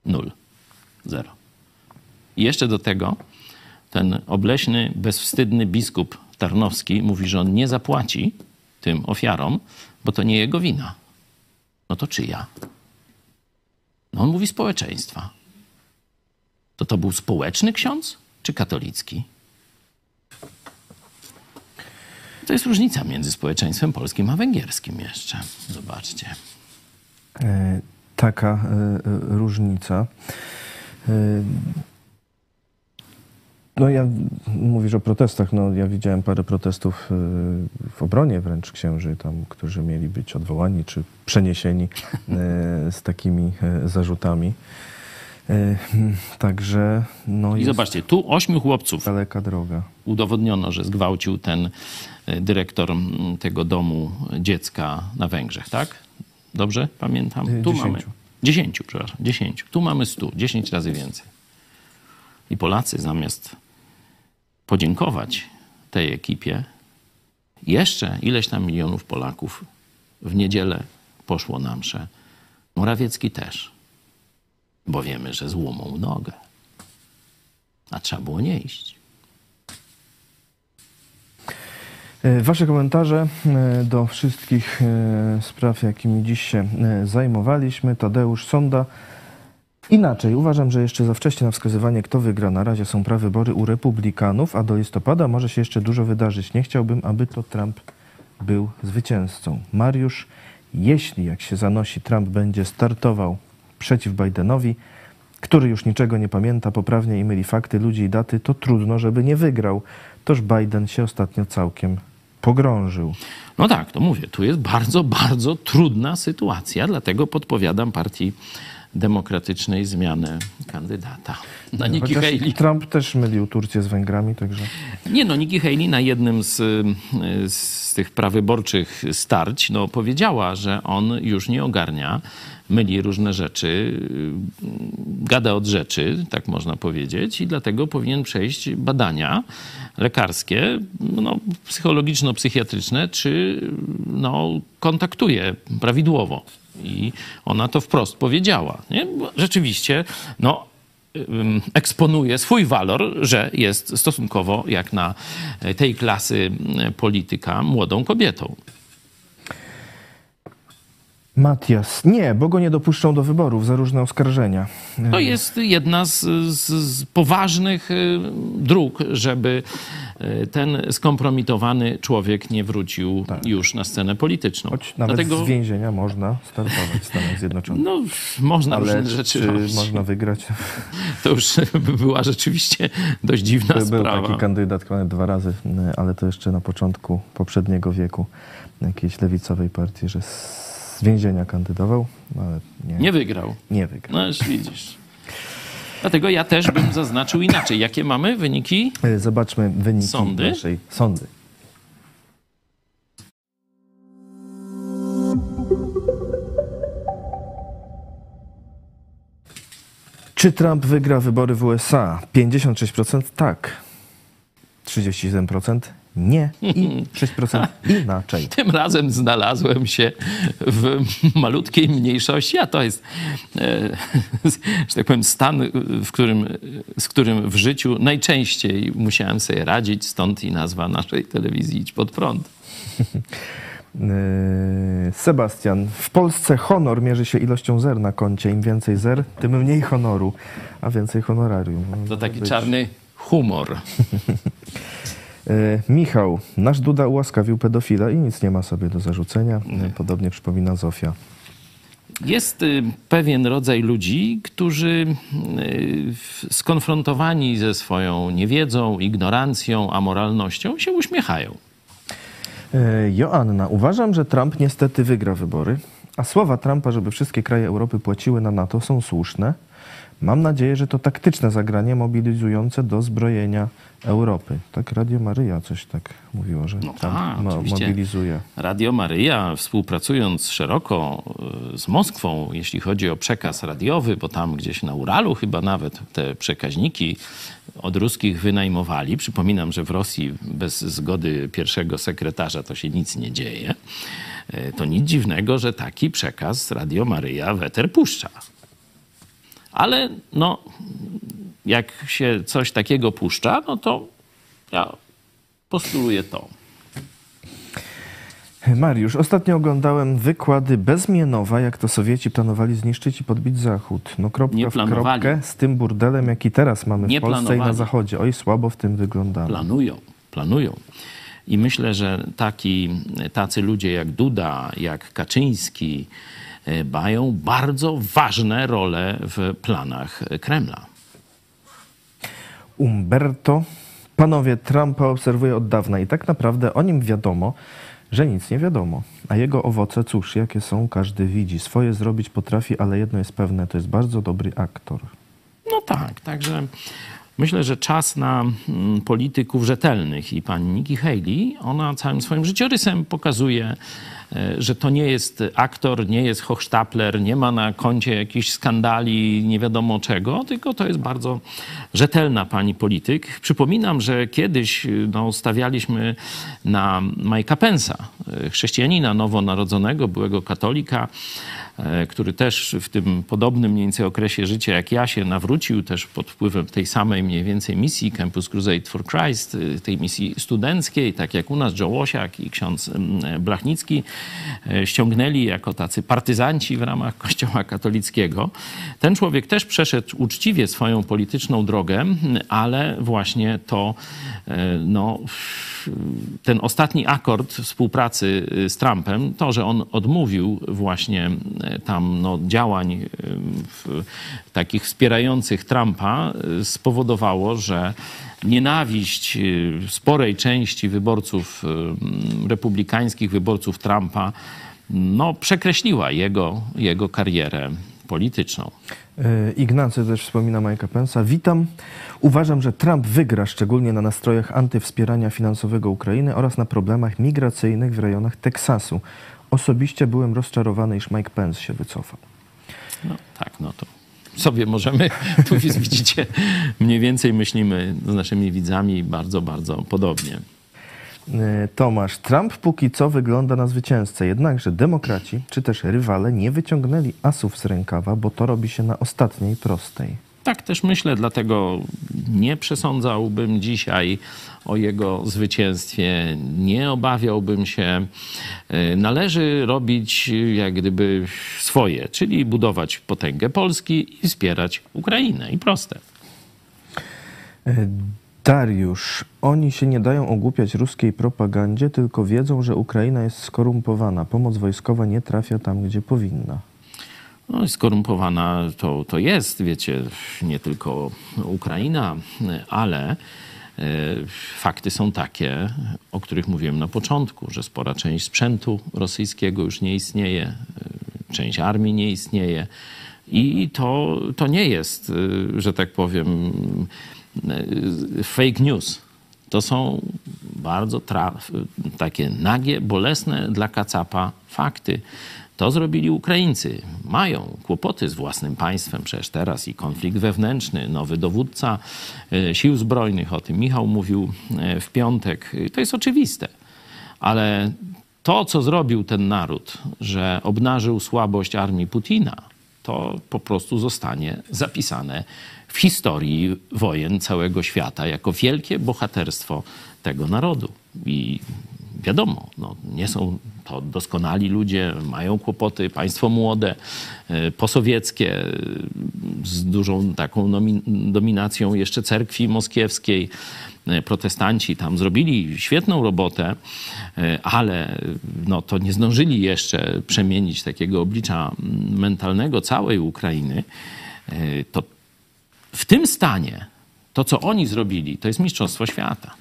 Nul. Zero. I jeszcze do tego ten obleśny, bezwstydny biskup tarnowski mówi, że on nie zapłaci tym ofiarom, bo to nie jego wina. No to czyja? No on mówi społeczeństwa. To to był społeczny ksiądz czy katolicki? To jest różnica między społeczeństwem polskim a węgierskim jeszcze. Zobaczcie. E, taka e, e, różnica. No ja mówisz o protestach, no ja widziałem parę protestów w obronie wręcz księży tam, którzy mieli być odwołani czy przeniesieni z takimi zarzutami. Także no I zobaczcie, tu ośmiu chłopców daleka droga. udowodniono, że zgwałcił ten dyrektor tego domu dziecka na Węgrzech, tak? Dobrze pamiętam? Y, Tu dziesięciu. mamy dziesięciu, przepraszam, dziesięciu. Tu mamy stu, dziesięć razy więcej. I Polacy zamiast podziękować tej ekipie, jeszcze ileś tam milionów Polaków w niedzielę poszło na mszę. Morawiecki też, bo wiemy, że złomą nogę. A trzeba było nie iść. E, Wasze komentarze e, do wszystkich e, spraw, jakimi dziś się e, zajmowaliśmy. Tadeusz Sonda. Inaczej, uważam, że jeszcze za wcześnie na wskazywanie, kto wygra. Na razie są prawybory u republikanów, a do listopada może się jeszcze dużo wydarzyć. Nie chciałbym, aby to Trump był zwycięzcą. Mariusz, jeśli jak się zanosi, Trump będzie startował przeciw Bidenowi, który już niczego nie pamięta, poprawnie i myli fakty, ludzi i daty, to trudno, żeby nie wygrał. Toż Biden się ostatnio całkiem pogrążył. No tak, to mówię, tu jest bardzo, bardzo trudna sytuacja, dlatego podpowiadam partii demokratycznej zmianę kandydata. Na Nikki Haley. Trump też mylił Turcję z Węgrami, także Nie no, Nikki Haley na jednym z, z tych prawyborczych starć no, powiedziała, że on już nie ogarnia, myli różne rzeczy, gada od rzeczy, tak można powiedzieć, i dlatego powinien przejść badania lekarskie, no, psychologiczno-psychiatryczne, czy no, kontaktuje prawidłowo. I ona to wprost powiedziała. Nie? Rzeczywiście, no, eksponuje swój walor, że jest stosunkowo jak na tej klasy y, polityka młodą kobietą. Matias. Nie, bo go nie dopuszczą do wyborów za różne oskarżenia. To jest jedna z, z, z poważnych y, dróg, żeby y, ten skompromitowany człowiek nie wrócił już na scenę polityczną. Choć nawet Dlatego z więzienia można startować w Stanach Zjednoczonych. no, można Ale różne rzeczy czy robić. można wygrać? To już by była rzeczywiście dość dziwna Był sprawa. taki kandydat dwa razy, ale to jeszcze na początku poprzedniego wieku jakiejś lewicowej partii, że z więzienia kandydował, ale nie, Nie wygrał. nie wygrał. No już widzisz. Dlatego ja też bym zaznaczył inaczej. Jakie mamy wyniki? E, Zobaczmy wyniki Sądy? naszej sądy. Czy Trump wygra wybory w USA? 56% tak. 37% nie i 6% (laughs) inaczej. Tym razem znalazłem się w malutkiej mniejszości, a to jest, e, (laughs) że tak powiem, stan, w którym, z którym w życiu najczęściej musiałem sobie radzić, stąd i nazwa naszej telewizji Idź Pod Prąd. Yy, Sebastian, w Polsce honor mierzy się ilością zer na koncie. Im więcej zer, tym mniej honoru, a więcej honorarium. To taki czarny humor. (laughs) Yy, Michał, nasz Duda ułaskawił pedofila i nic nie ma sobie do zarzucenia. Podobnie przypomina Zofia. Jest y, pewien rodzaj ludzi, którzy y, skonfrontowani ze swoją niewiedzą, ignorancją, amoralnością się uśmiechają. E, Joanna, uważam, że Trump niestety wygra wybory, a słowa Trumpa, żeby wszystkie kraje Europy płaciły na NATO są słuszne. Mam nadzieję, że to taktyczne zagranie mobilizujące do zbrojenia Europy. Tak Radio Maryja coś tak mówiło, że No Trump tak, mo- oczywiście. mobilizuje. Radio Maryja, współpracując szeroko y, z Moskwą, jeśli chodzi o przekaz radiowy, bo tam gdzieś na Uralu chyba nawet te przekaźniki od ruskich wynajmowali. Przypominam, że w Rosji bez zgody pierwszego sekretarza to się nic nie dzieje. Y, To nic dziwnego, że taki przekaz Radio Maryja w eter puszcza. Ale no, jak się coś takiego puszcza, no to ja postuluję to. Mariusz, ostatnio oglądałem wykłady Bezmienowa, jak to Sowieci planowali zniszczyć i podbić Zachód. No kropka Nie w planowali. kropkę z tym burdelem, jaki teraz mamy w Nie Polsce i na planowali. Zachodzie. Oj, słabo w tym wyglądamy. Planują, planują. I myślę, że taki, tacy ludzie jak Duda, jak Kaczyński mają bardzo ważne role w planach Kremla. Umberto. Panowie, Trumpa obserwuję od dawna i tak naprawdę o nim wiadomo, że nic nie wiadomo. A jego owoce, cóż, jakie są, każdy widzi. Swoje zrobić potrafi, ale jedno jest pewne, to jest bardzo dobry aktor. No tak, także myślę, że czas na mm, polityków rzetelnych i pani Nikki Haley, ona całym swoim życiorysem pokazuje, e, że to nie jest aktor, nie jest hochsztapler, nie ma na koncie jakichś skandali, nie wiadomo czego, tylko to jest bardzo rzetelna pani polityk. Przypominam, że kiedyś no, stawialiśmy na Mike'a Pence'a, e, chrześcijanina nowonarodzonego, byłego katolika, e, który też w tym podobnym mniej więcej okresie życia jak ja się nawrócił, też pod wpływem tej samej mniej więcej misji Campus Crusade for Christ, y, tej misji studenckiej, tak jak u nas Joe Łosiak i ksiądz mm, Blachnicki e, ściągnęli jako tacy partyzanci w ramach (laughs) Kościoła katolickiego. Ten człowiek też przeszedł uczciwie swoją polityczną drogę, ale właśnie to e, no, ten ostatni akord współpracy z Trumpem, to, że on odmówił właśnie tam no, działań w, takich wspierających Trumpa, y, spowodowało, że nienawiść y, sporej części wyborców y, republikańskich, wyborców Trumpa, no, przekreśliła jego, jego karierę polityczną. E, Ignacy też wspomina Mike'a Pence'a. Witam. Uważam, że Trump wygra szczególnie na nastrojach antywspierania finansowego Ukrainy oraz na problemach migracyjnych w rejonach Teksasu. Osobiście byłem rozczarowany, iż Mike Pence się wycofał. No tak, no to sobie możemy, (laughs) tu widzicie, mniej więcej myślimy z naszymi widzami bardzo, bardzo podobnie. E, Tomasz, Trump póki co wygląda na zwycięzcę, jednakże demokraci czy też rywale nie wyciągnęli asów z rękawa, bo to robi się na ostatniej prostej. Tak też myślę, dlatego nie przesądzałbym dzisiaj o jego zwycięstwie, nie obawiałbym się. E, Należy robić e, jak gdyby swoje, czyli budować potęgę Polski i wspierać Ukrainę. I proste. E, Dariusz, oni się nie dają ogłupiać ruskiej propagandzie, tylko wiedzą, że Ukraina jest skorumpowana. Pomoc wojskowa nie trafia tam, gdzie powinna. No, skorumpowana to, to jest, wiecie, nie tylko Ukraina, ale e, fakty są takie, o których mówiłem na początku, że spora część sprzętu rosyjskiego już nie istnieje, e, część armii nie istnieje. I to, to nie jest, e, że tak powiem, fake news. To są bardzo takie nagie, bolesne dla kacapa fakty. To zrobili Ukraińcy. Mają kłopoty z własnym państwem, przecież teraz i konflikt wewnętrzny, nowy dowódca e, sił zbrojnych, o tym Michał mówił e, w piątek. To jest oczywiste. Ale to, co zrobił ten naród, że obnażył słabość armii Putina, to po prostu zostanie zapisane w historii wojen całego świata jako wielkie bohaterstwo tego narodu. I wiadomo, no, nie są to doskonali ludzie, mają kłopoty, państwo młode, e, posowieckie, e, z dużą taką dominacją jeszcze cerkwi moskiewskiej. E, Protestanci tam zrobili świetną robotę, ale no, to nie zdążyli jeszcze przemienić takiego oblicza mentalnego całej Ukrainy. To w tym stanie to, co oni zrobili, to jest Mistrzostwo Świata.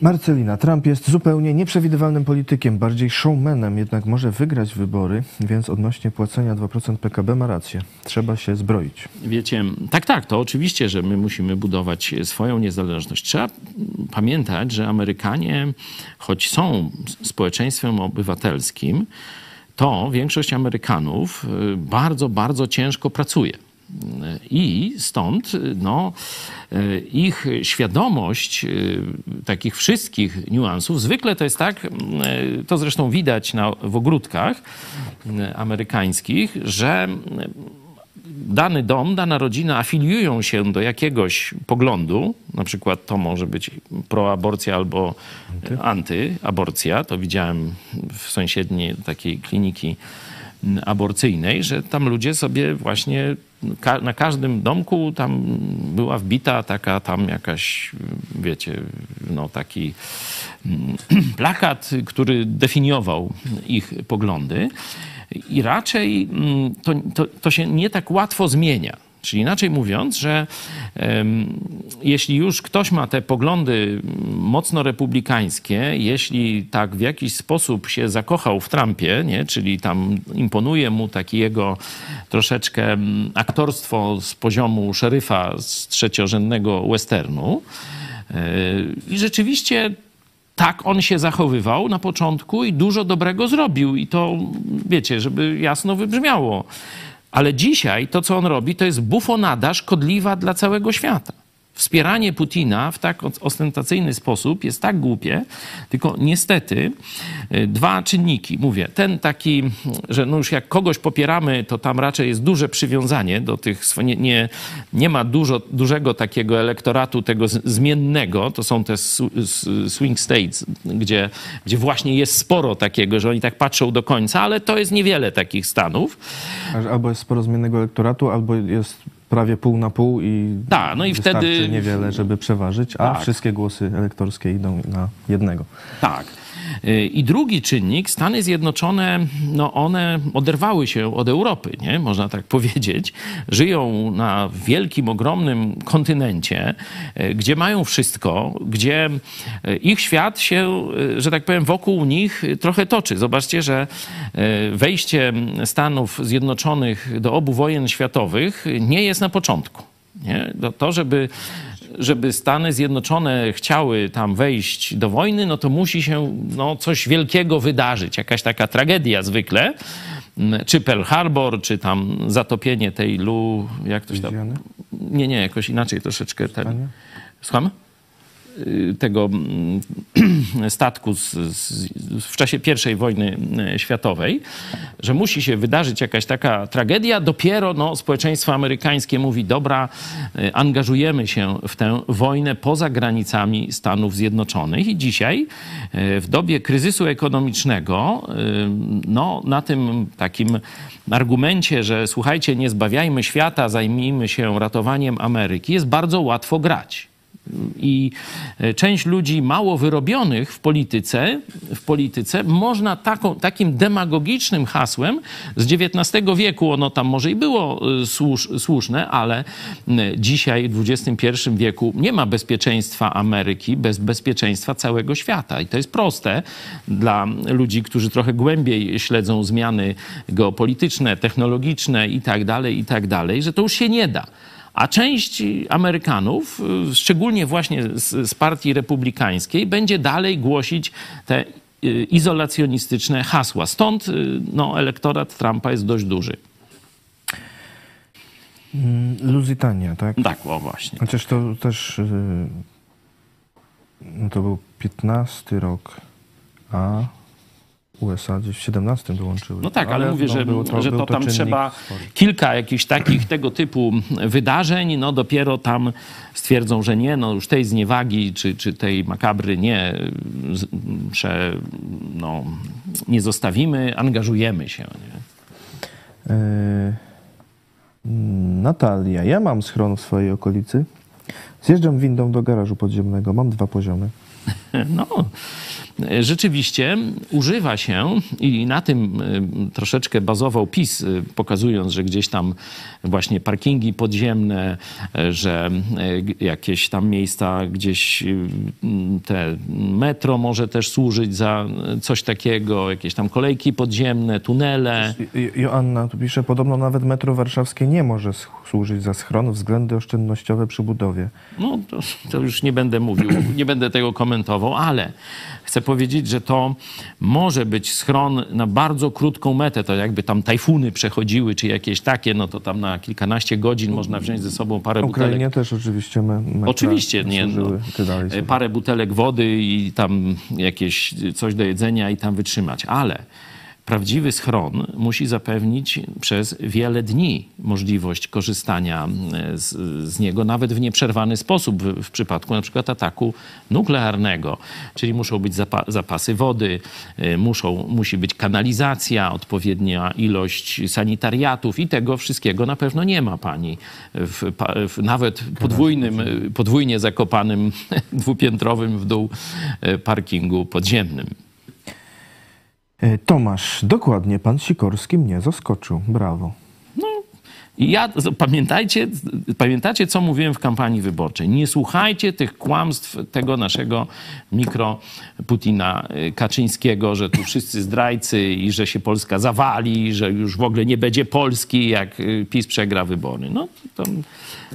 Marcelina, Trump jest zupełnie nieprzewidywalnym politykiem, bardziej showmanem, jednak może wygrać wybory, więc odnośnie płacenia 2% PKB ma rację. Trzeba się zbroić. Wiecie, tak, tak, to oczywiście, że my musimy budować swoją niezależność. Trzeba pamiętać, że Amerykanie, choć są społeczeństwem obywatelskim, to większość Amerykanów y, bardzo, bardzo ciężko pracuje. I stąd no, y, ich świadomość y, takich wszystkich niuansów, zwykle to jest tak, y, to zresztą widać na, w ogródkach amerykańskich, że dany dom, dana rodzina afiliują się do jakiegoś poglądu, na przykład to może być proaborcja albo antyaborcja, to widziałem w sąsiedniej takiej kliniki aborcyjnej, że tam ludzie sobie właśnie na każdym domku tam była wbita taka tam jakaś, wiecie, no taki mm, (clears throat) plakat, który definiował ich poglądy. I raczej mm, to, to, to się nie tak łatwo zmienia. Czyli inaczej mówiąc, że em, jeśli już ktoś ma te poglądy mocno republikańskie, jeśli tak w jakiś sposób się zakochał w Trumpie, nie? czyli tam imponuje mu takie jego troszeczkę mm, aktorstwo z poziomu szeryfa z trzeciorzędnego westernu, yy, i rzeczywiście tak on się zachowywał na początku i dużo dobrego zrobił. I to, wiecie, żeby jasno wybrzmiało. Ale dzisiaj to, co on robi, to jest bufonada szkodliwa dla całego świata. Wspieranie Putina w tak ostentacyjny sposób jest tak głupie, tylko niestety y, dwa czynniki. Mówię, ten taki, że no już jak kogoś popieramy, to tam raczej jest duże przywiązanie do tych, nie, nie, nie ma dużo, dużego takiego elektoratu tego zmiennego, to są te swing states, gdzie, gdzie właśnie jest sporo takiego, że oni tak patrzą do końca, ale to jest niewiele takich stanów. Albo jest sporo zmiennego elektoratu, albo jest prawie pół na pół i Tak, no i wtedy- niewiele, żeby przeważyć, a Tak. wszystkie głosy elektorskie idą na jednego. Tak. Y, I drugi czynnik, Stany Zjednoczone, no one oderwały się od Europy, nie? można tak (laughs) powiedzieć. Żyją na wielkim, ogromnym kontynencie, y, gdzie mają wszystko, gdzie y, ich świat się, że tak powiem, wokół nich trochę toczy. Zobaczcie, że wejście Stanów Zjednoczonych do obu wojen światowych nie jest na początku. Nie? To, żeby żeby Stany Zjednoczone chciały tam wejść do wojny, no to musi się no, coś wielkiego wydarzyć, jakaś taka tragedia zwykle, Mm, czy Pearl Harbor, czy tam zatopienie tej Lu, jak to się tam... Nie, nie, jakoś inaczej troszeczkę ten... Słucham? Y, tego mm, (clears throat) statku z, z, w czasie I wojny y, światowej, że musi się wydarzyć jakaś taka tragedia, dopiero no, społeczeństwo amerykańskie mówi, dobra, y, angażujemy się w tę wojnę poza granicami Stanów Zjednoczonych i dzisiaj w dobie kryzysu ekonomicznego no, na tym takim argumencie, że słuchajcie, nie zbawiajmy świata, zajmijmy się ratowaniem Ameryki, jest bardzo łatwo grać. I e, część ludzi mało wyrobionych w polityce, w polityce można taką, takim demagogicznym hasłem z XIX wieku, ono tam może i było e, słusz, słuszne, ale m, dzisiaj w XXI wieku nie ma bezpieczeństwa Ameryki bez bezpieczeństwa całego świata. I to jest proste dla ludzi, którzy trochę głębiej śledzą zmiany geopolityczne, technologiczne i tak dalej, i tak dalej, że to już się nie da. A część Amerykanów, y, szczególnie właśnie z, z partii republikańskiej, będzie dalej głosić te y, izolacjonistyczne hasła. Stąd y, no, elektorat Trumpa jest dość duży. Lusitania, tak? Tak, o właśnie. Chociaż to też no to był 15 rok, a USA gdzieś w 17 dołączyły. No tak, ale, mówię, no, że, było że to tam trzeba kilka jakichś takich (clears throat) tego typu wydarzeń, no dopiero tam stwierdzą, że nie, no już tej zniewagi czy, czy tej makabry nie, prze, no, nie zostawimy, angażujemy się. E, Natalia, ja mam schron w swojej okolicy. Zjeżdżam windą do garażu podziemnego, mam dwa poziomy. (laughs) No, rzeczywiście używa się i na tym y, troszeczkę bazował PiS, y, pokazując, że gdzieś tam właśnie parkingi podziemne, y, że jakieś tam miejsca gdzieś te metro może też służyć za coś takiego, jakieś tam kolejki podziemne, tunele. Jo- Joanna tu pisze, podobno nawet metro warszawskie nie może służyć za schron względy oszczędnościowe przy budowie. No, to, to już nie będę mówił, nie będę tego komentował, ale chcę powiedzieć, że to może być schron na bardzo krótką metę. To jakby tam tajfuny przechodziły, czy jakieś takie, no to tam na kilkanaście godzin można wziąć ze sobą parę Ukrainie butelek. też oczywiście me, metra Oczywiście, nie. No, sobie. parę butelek wody i tam jakieś coś do jedzenia i tam wytrzymać. Ale prawdziwy schron musi zapewnić przez wiele dni możliwość korzystania e, z, z niego, nawet w nieprzerwany sposób, w, w przypadku na przykład ataku nuklearnego. Czyli muszą być zapa zapasy wody, e, muszą, musi być kanalizacja, odpowiednia ilość sanitariatów i tego wszystkiego na pewno nie ma pani w, w nawet podwójnym, podwójnie zakopanym (laughs) dwupiętrowym w dół e, parkingu podziemnym. E, Tomasz, dokładnie, pan Sikorski mnie zaskoczył. Brawo. I ja, pamiętajcie, pamiętacie, co mówiłem w kampanii wyborczej. Nie słuchajcie tych kłamstw tego naszego mikro Putina y, Kaczyńskiego, że tu wszyscy zdrajcy i że się Polska zawali, że już w ogóle nie będzie Polski, jak y, PiS przegra wybory. No to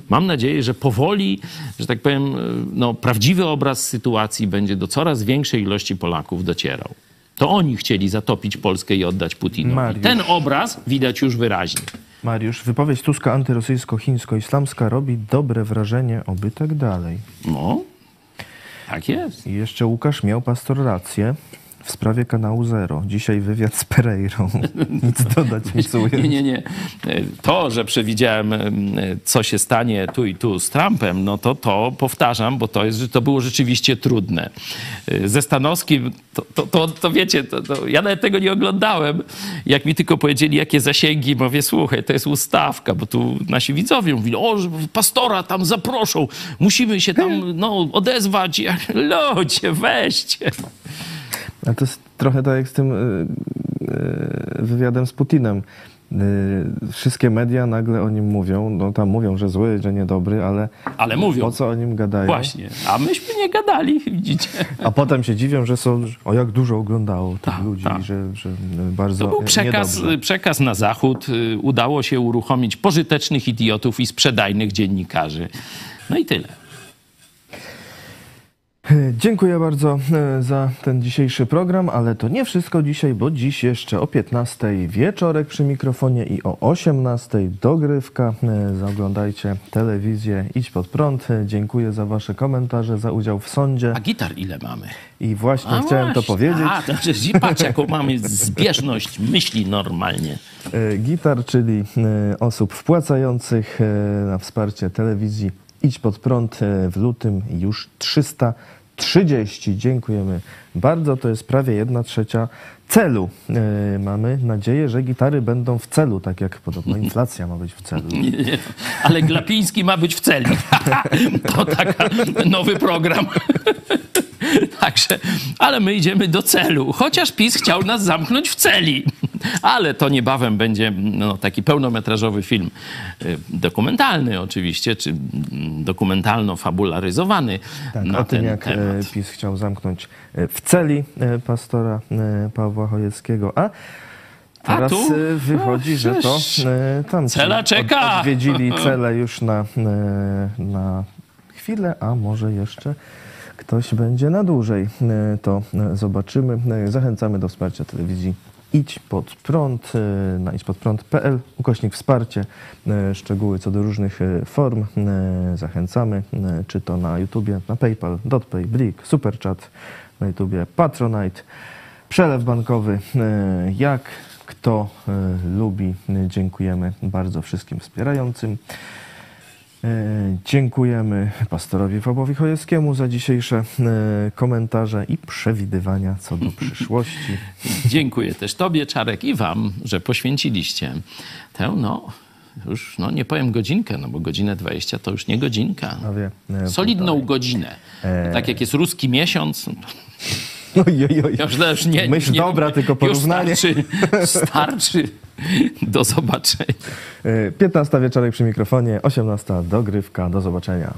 mam nadzieję, że powoli, że tak powiem, no, prawdziwy obraz sytuacji będzie do coraz większej ilości Polaków docierał. To oni chcieli zatopić Polskę i oddać Putinowi. Mariusz. Ten obraz widać już wyraźnie. Mariusz, wypowiedź Tuska antyrosyjsko-chińsko-islamska robi dobre wrażenie, oby tak dalej. No, tak jest. I jeszcze Łukasz miał pastor rację w sprawie kanału Zero. Dzisiaj wywiad z Pereirą. (laughs) Nic dodać, nic ująć. Nie, nie, nie. To, że przewidziałem, em, co się stanie tu i tu z Trumpem, no to to powtarzam, bo to, jest, to było rzeczywiście trudne. Ze Stanowskim, to, to, to, to wiecie, to, to, ja nawet tego nie oglądałem. Jak mi tylko powiedzieli, jakie zasięgi, mówię, słuchaj, to jest ustawka, bo tu nasi widzowie mówili, o, pastora tam zaproszą, musimy się tam no, odezwać. Ludzie, weźcie. A to jest trochę tak jak z tym y, y, wywiadem z Putinem. Y, Wszystkie media nagle o nim mówią. No tam mówią, że zły, że niedobry, ale, Ale mówią. po co o nim gadają? Właśnie. A myśmy nie gadali, widzicie. A potem się dziwią, że są, o jak dużo oglądało tych Tak, ludzi, tak. że, że bardzo To był przekaz, niedobrze. przekaz na zachód. Udało się uruchomić pożytecznych idiotów i sprzedajnych dziennikarzy. No i tyle. (laughs) Dziękuję bardzo e, za ten dzisiejszy program, ale to nie wszystko dzisiaj, bo dziś jeszcze o 15 wieczorek przy mikrofonie i o 18 dogrywka. E, Zaoglądajcie telewizję Idź Pod Prąd. E, Dziękuję za wasze komentarze, za udział w sądzie. A gitar ile mamy? I właśnie A chciałem to właśnie. powiedzieć. A, to, (laughs) że patrz, jaką mamy zbieżność myśli normalnie. Gitar, czyli osób wpłacających na wsparcie telewizji Idź Pod Prąd e, w lutym już 330. Dziękujemy bardzo. To jest prawie 1 trzecia celu. E, Mamy nadzieję, że gitary będą w celu, tak jak podobno (laughs) inflacja ma być w celu. Nie, nie. Ale Glapiński ma być w celi. (laughs) To taka nowy program. (laughs) Także, ale my idziemy do celu. Chociaż PiS chciał nas zamknąć w celi. Ale to niebawem będzie no, taki pełnometrażowy film y, dokumentalny oczywiście, czy mm, dokumentalno-fabularyzowany Tak, na o tym, jak e, temat. PiS chciał zamknąć e, w celi e, pastora e, Pawła Chojeckiego, a A teraz tu? e, wychodzi, że to e, tam cela czeka. odwiedzili (laughs) celę już na, e, na chwilę, a może jeszcze ktoś będzie na dłużej. E, To e, zobaczymy. E, Zachęcamy do wsparcia telewizji Idź pod prąd e, na idźpodprąd.pl ukośnik wsparcie. E, Szczegóły co do różnych e, form e, zachęcamy, e, czy to na YouTubie, na PayPal, DotPay, Blik, Superchat, na YouTubie Patronite. Przelew bankowy, e, jak kto e, lubi. Dziękujemy bardzo wszystkim wspierającym. E, Dziękujemy pastorowi Fabowi Chojeckiemu za dzisiejsze komentarze i przewidywania co do (laughs) przyszłości. Dziękuję też Tobie, Czarek, i Wam, że poświęciliście tę, no, już, no nie powiem godzinkę, no bo godzinę 20 to już nie godzinka. Solidną godzinę. Tak jak jest ruski miesiąc, no Oj, oj, oj. już, już nie... Myśl nie dobra, lubię. tylko porównanie. Starczy, starczy. Do zobaczenia. E, 15 wieczorek przy mikrofonie, 18 dogrywka. Do zobaczenia.